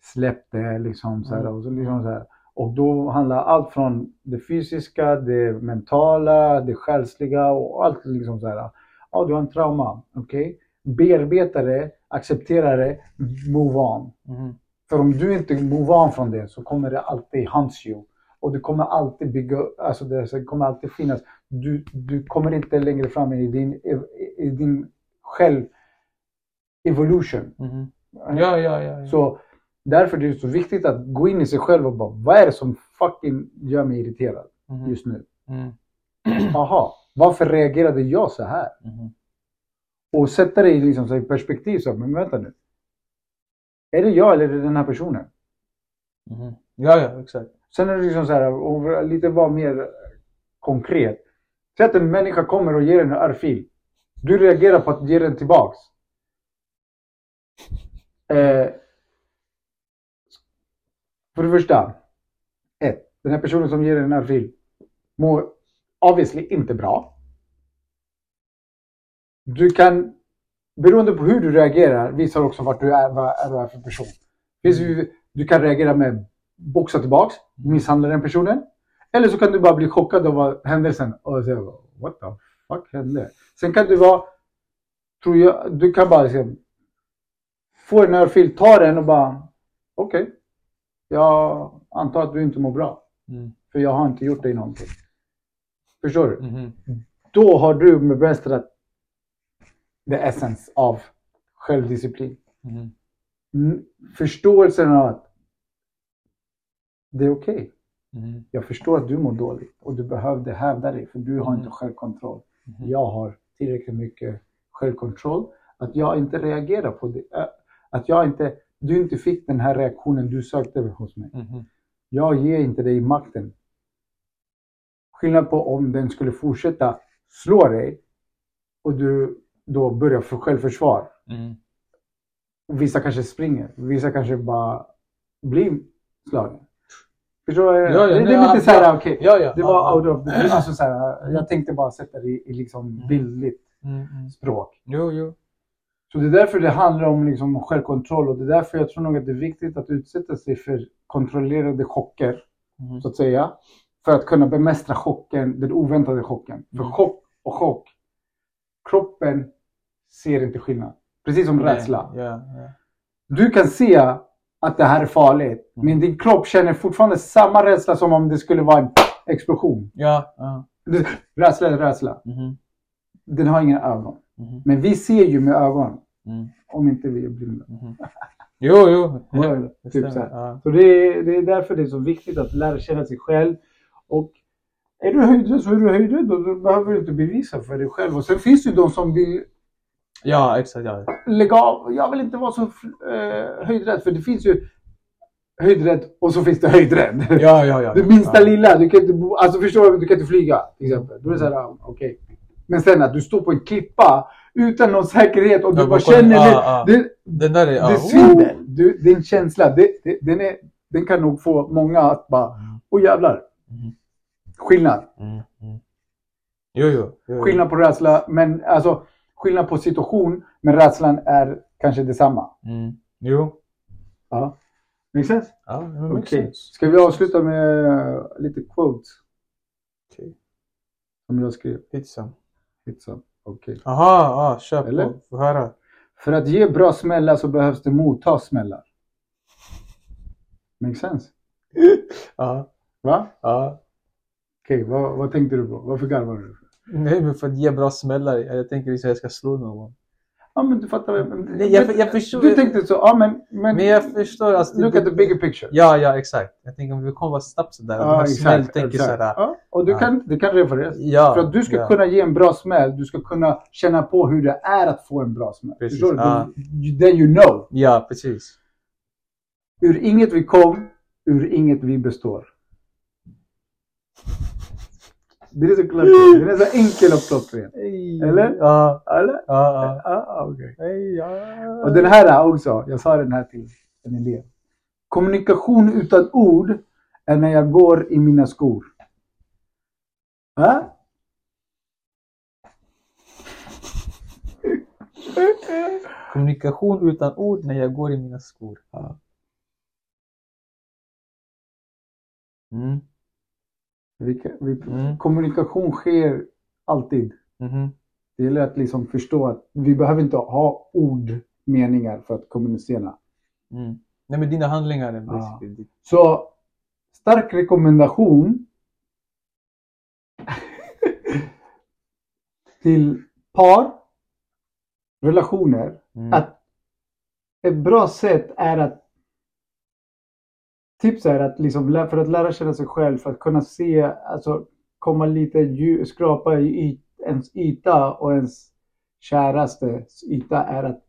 släpp det liksom så här, Mm. och så liksom så här. Och då handlar allt från det fysiska, det mentala, det själsliga och allt liksom så här. Ja, du har en trauma. Okej? Bearbeta det, acceptera det, move on. Mhm. För om du inte move on från det så kommer det alltid hunts you. Och du kommer alltid bygga, alltså det kommer alltid finnas. Du, du kommer inte längre fram i din, i din själv evolution. Mhm. Ja, ja, ja. ja. Så därför är det så viktigt att gå in i sig själv och bara, vad är det som fucking gör mig irriterad Mhm. just nu? Mm. Aha, varför reagerade jag så här? Mhm. Och sätta det i liksom, så perspektiv, så, men vänta nu. Är det jag eller är det den här personen? Mhm. Ja, ja, exakt. Sen är det liksom så här, och lite vara mer konkret. Säg att en människa kommer och ger en örfil. Du reagerar på att ge den tillbaks. Eh, för det första. Ett, den här personen som ger en örfil mår obviously inte bra. Du kan, beroende på hur du reagerar, visar också vart du är, vad är, vad är för person. Du kan reagera med boxa tillbaks, misshandla den personen. Eller så kan du bara bli chockad av händelsen och säga what the fuck hände? Sen kan du vara, tror jag, du kan bara liksom, få en örfil, ta den och bara okej. jag antar att du inte mår bra. Mm. För jag har inte gjort dig någonting. Förstår du? Mhm. Då har du bemästrat the essence av självdisciplin. Mhm. Mm, Förståelsen av att det är okej. Mhm. Jag förstår att du mår dåligt och du behövde hävda dig för du har Mm. inte självkontroll. Mhm. Jag har tillräckligt mycket självkontroll att jag inte reagerar på det. Att jag inte, du inte fick den här reaktionen du sökte hos mig. Jag ger inte dig makten. Skillnad på om den skulle fortsätta slå dig och du då börjar för självförsvar. Mhm. Vissa kanske springer, vissa kanske bara blir slagen. Förstår du? Ja, ja, det, det är ja, lite så här, ja. okej. Ja, ja. Det var out of the alltså så här, Jag tänkte bara sätta det i, i liksom bildligt Mm, mm. språk. Jo, jo. Så det är därför det handlar om liksom självkontroll och det är därför jag tror nog att det är viktigt att utsätta sig för kontrollerade chocker, Mhm. så att säga. För att kunna bemästra chocken, den oväntade chocken. För Mm. chock och chock, kroppen ser inte skillnad. Precis som rädsla. Ja, ja. Du kan se att det här är farligt, Mm. men din kropp känner fortfarande samma rädsla som om det skulle vara en explosion. Ja, ja. Rädsla är rädsla. Mhm. Den har inga ögon. Mhm. Men vi ser ju med ögon, Mm. om inte vi är blinda. Mhm. Jo, jo. Ja, typ så. Ja. Så det är, det är därför det är så viktigt att lära känna sig själv. Och är du höjdrädd så är du höjdrädd då, då behöver du inte bevisa för dig själv. Och sen finns det ju de som vill ja, exakt. Ja. lägga av. Jag vill inte vara så eh, höjdrädd. För det finns ju höjdrädd och så finns det höjdrädd. Ja, ja, ja. Det minsta ja. lilla. Du kan inte, bo, alltså förstår du? Du kan inte flyga till exempel. Då är det så här, ah, okej. Men sen att du står på en klippa utan någon säkerhet och du bara känner det. Ah, ah. det Den där är... det Ja. är svindel. Du, din känsla, det, det, den, är, den kan nog få många att bara, Mm. åh jävlar. Mhm. Skillnad. Mm, mm. Jo, jo. jo. Skillnad på rädsla, men alltså skillnad på situation, men rädslan är kanske detsamma. Mm. Jo. Ja. Makes sense? Ja, det makes sense. Ska vi avsluta med eh, lite quotes Okej. som jag skrev? Pizza. Pizza. Okej. Aha, ah, kör Eller? på. Få höra. För att ge bra smällar så behövs det motta smällar. Makes sense? Ja. Va? Ja. Okej, vad, vad tänkte du på? Varför garvar du? Nej, men för att ge bra smällar. Jag tänker liksom att jag ska slå någon. Ja, men du fattar. Men, Nej, jag- jag förstår- Du tänkte så, ja men... Men, Men jag förstår. Alltså, look det- at the bigger picture. Ja, ja, exakt. Jag tänker om vi kommer vara snabbt sådär. Ja, Ja, smäll exakt. tänker exakt. sådär. Ja, och du Ja. kan, det kan refereras. Ja. För att du ska ja. kunna ge en bra smäll, du ska kunna känna på hur det är att få en bra smäll. Precis, Förstår du? ja. Then you know. Ja, precis. Ur inget vi kom, ur inget vi består. Det är så klart. Den är så enkel och klockren. Eller? Ja. Eller? Ja, ja. Hej, ja. Och den här också, jag sa den här till en elev. Kommunikation utan ord är när jag går i mina skor. Va? Kommunikation utan ord när jag går i mina skor. Ja. Mm. Vi, vi, Mm. Kommunikation sker alltid. Mhm. Det gäller att liksom förstå att vi behöver inte ha ordmeningar för att kommunicera. Mm. Nej men dina handlingar är Ja. Så stark rekommendation till par, relationer, Mm. att ett bra sätt är att Tips är att liksom, för att lära känna sig själv, för att kunna se, alltså komma lite dju- skrapa i ens yta och ens käraste yta är att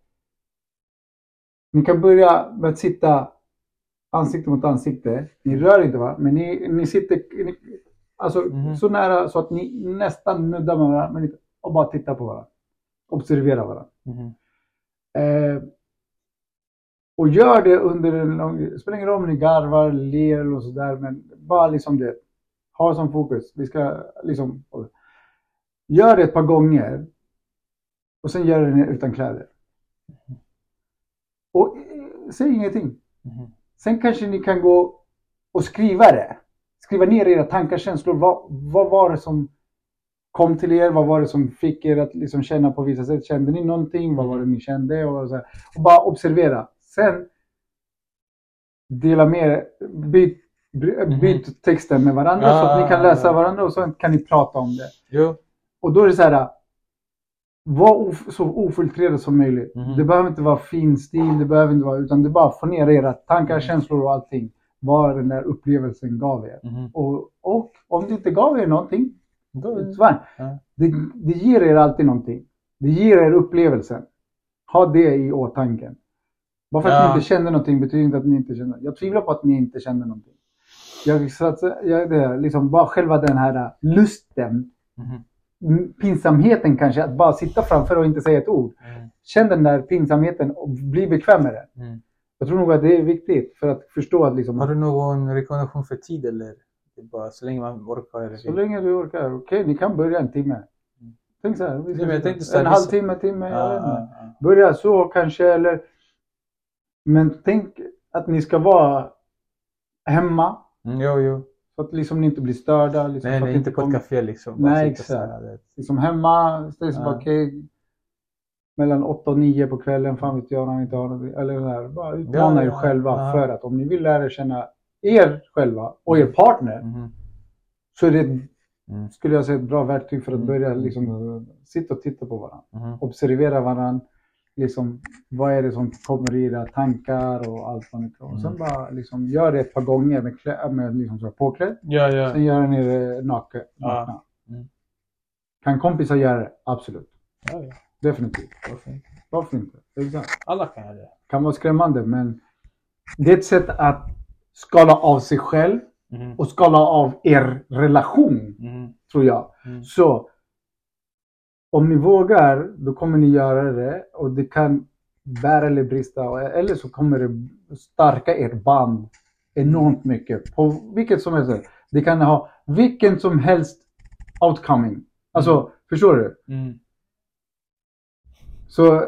ni kan börja med att sitta ansikte mot ansikte. Ni rör inte va, men ni, ni sitter ni, alltså, Mhm. så nära så att ni nästan nuddar varandra men och bara tittar på varandra. Observera varandra. Mhm. Eh, och gör det under en lång... Det spelar ingen roll om ni garvar, ler eller sådär, men bara liksom det. Ha som fokus. Vi ska liksom... Gör det ett par gånger. Och sen gör det utan kläder. Och eh, säg ingenting. Mhm. Sen kanske ni kan gå och skriva det. Skriva ner era tankar, känslor. Vad, vad var det som kom till er? Vad var det som fick er att liksom känna på vissa sätt? Kände ni någonting? Vad var det ni kände? Och, och bara observera. Sen dela med. Byt, bry- byt texten med varandra så att ni kan läsa varandra och så kan ni prata om det. Jo. Och då är det så här. Var of, så ofiltrerad som möjligt. Mhm. Det behöver inte vara fin stil, det behöver inte vara, utan det är bara få ner era tankar, Mm. känslor och allting. Vad den där upplevelsen gav er. Mhm. Och, och om det inte gav er någonting, Då. Ja. Det, det ger er alltid någonting. Det ger er upplevelsen. Ha det i åtanke. Bara för att Ja. ni inte kände någonting betyder inte att ni inte kände. Jag tvivlar på att ni inte kände någonting. Jag, så att, jag, det, är liksom bara själva den här lusten, Mhm. mm, pinsamheten kanske, att bara sitta framför och inte säga ett ord. Mm. Känn den där pinsamheten och bli bekväm med den. Mm. Jag tror nog att det är viktigt för att förstå att liksom, Har du någon rekommendation för tid eller? Det bara så länge man orkar eller så länge du orkar, okej, ni kan börja en timme. Tänk så här, Nej, men jag tänkte så en halvtimme, timme, jag Ja, vet inte. ja, ja. Börja så kanske, eller... Men tänk att ni ska vara hemma, Mm, jo, jo. så att liksom ni inte blir störda. Liksom, Nej, nej, inte på ett kommer- café liksom. Nej, exakt. Liksom hemma, ställ sig Ja. okej. mellan 8 och 9 på kvällen, fan vet jag när vi inte har något. Eller här, bara utmana Ja, er själva ja. för att om ni vill lära känna er själva och er partner Mhm. så är det, Mm. skulle jag säga, ett bra verktyg för att Mm. börja liksom, sitta och titta på varandra. Mhm. observera varandra. Liksom, vad är det som kommer i era tankar och allt vad tror. Och sen Mm. bara liksom, gör det ett par gånger med, klä, med liksom så påklädd. Ja, ja. Sen gör ni det naken. Ja. Mm. Kan kompisar göra det? Absolut. ja, ja. Definitivt. Varför inte? Varför inte? Exakt. Alla kan göra det. Kan vara skrämmande men det är ett sätt att skala av sig själv Mhm. och skala av er relation, Mhm. tror jag. Mm. Så om ni vågar, då kommer ni göra det och det kan bära eller brista. Eller så kommer det stärka ert band enormt mycket. På vilket som helst. Det kan ha vilken som helst outcoming. Alltså, förstår du? Mm. Så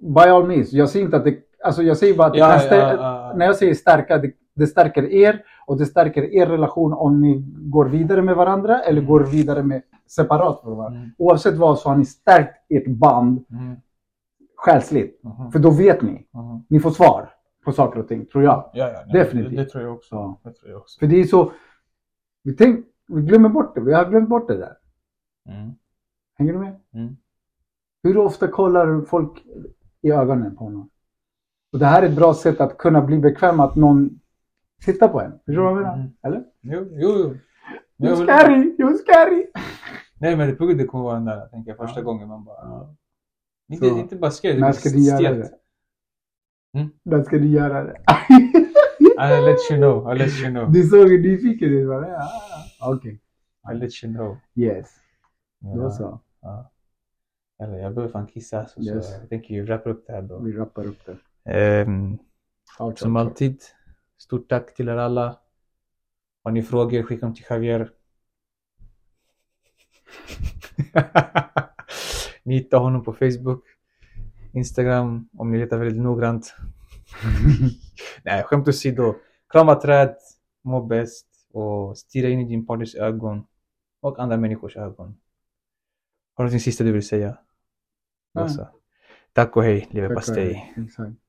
by all means, jag säger inte att det... Alltså jag säger bara att Ja, ja, ja, ja. när jag säger stärka, det, det stärker er och det stärker er relation om ni går vidare med varandra eller går vidare med separat från varandra. Mm. Oavsett vad så har ni stärkt ert band Mhm. själsligt. Mhm. För då vet ni. Mhm. Ni får svar på saker och ting, tror jag. Ja, ja. nej, Definitivt. Det, det tror jag också. Så. Det tror jag också. För det är så... Vi, tänk, vi glömmer bort det. Vi har glömt bort det där. Mm. Hänger du med? Mm. Hur ofta kollar folk i ögonen på någon? Och det här är ett bra sätt att kunna bli bekväm att någon tittar på en. Förstår du vad jag menar? Mm. Eller? Jo, jo, jo. You're Jo, scary! You're scary! Nej, men det det kommer vara den där, tänker jag, första gången man bara... Inte, Så. inte bara scared, det När blir ska ni göra stelt. det? Mm. När ska ni göra det? I'll let you know, I'll let you know. Du såg hur nyfiken ut. va? Ja, Okej. I'll let you know. Yes. Ja, Då så. Ja. Eller jag behöver fan kissa, så, Yes. så jag tänker ju wrappa upp det här då. Vi rappar upp det. Out, som alltid, stort tack till er alla. Har ni frågor, skicka dem till Javier. ni hittar honom på Facebook, Instagram om ni letar väldigt noggrant. Nej, skämt åsido. Krama träd, må bäst och stirra in i din partners ögon och andra människors ögon. Har du något sista du vill säga? Tack och hej, leverpastej. Exakt.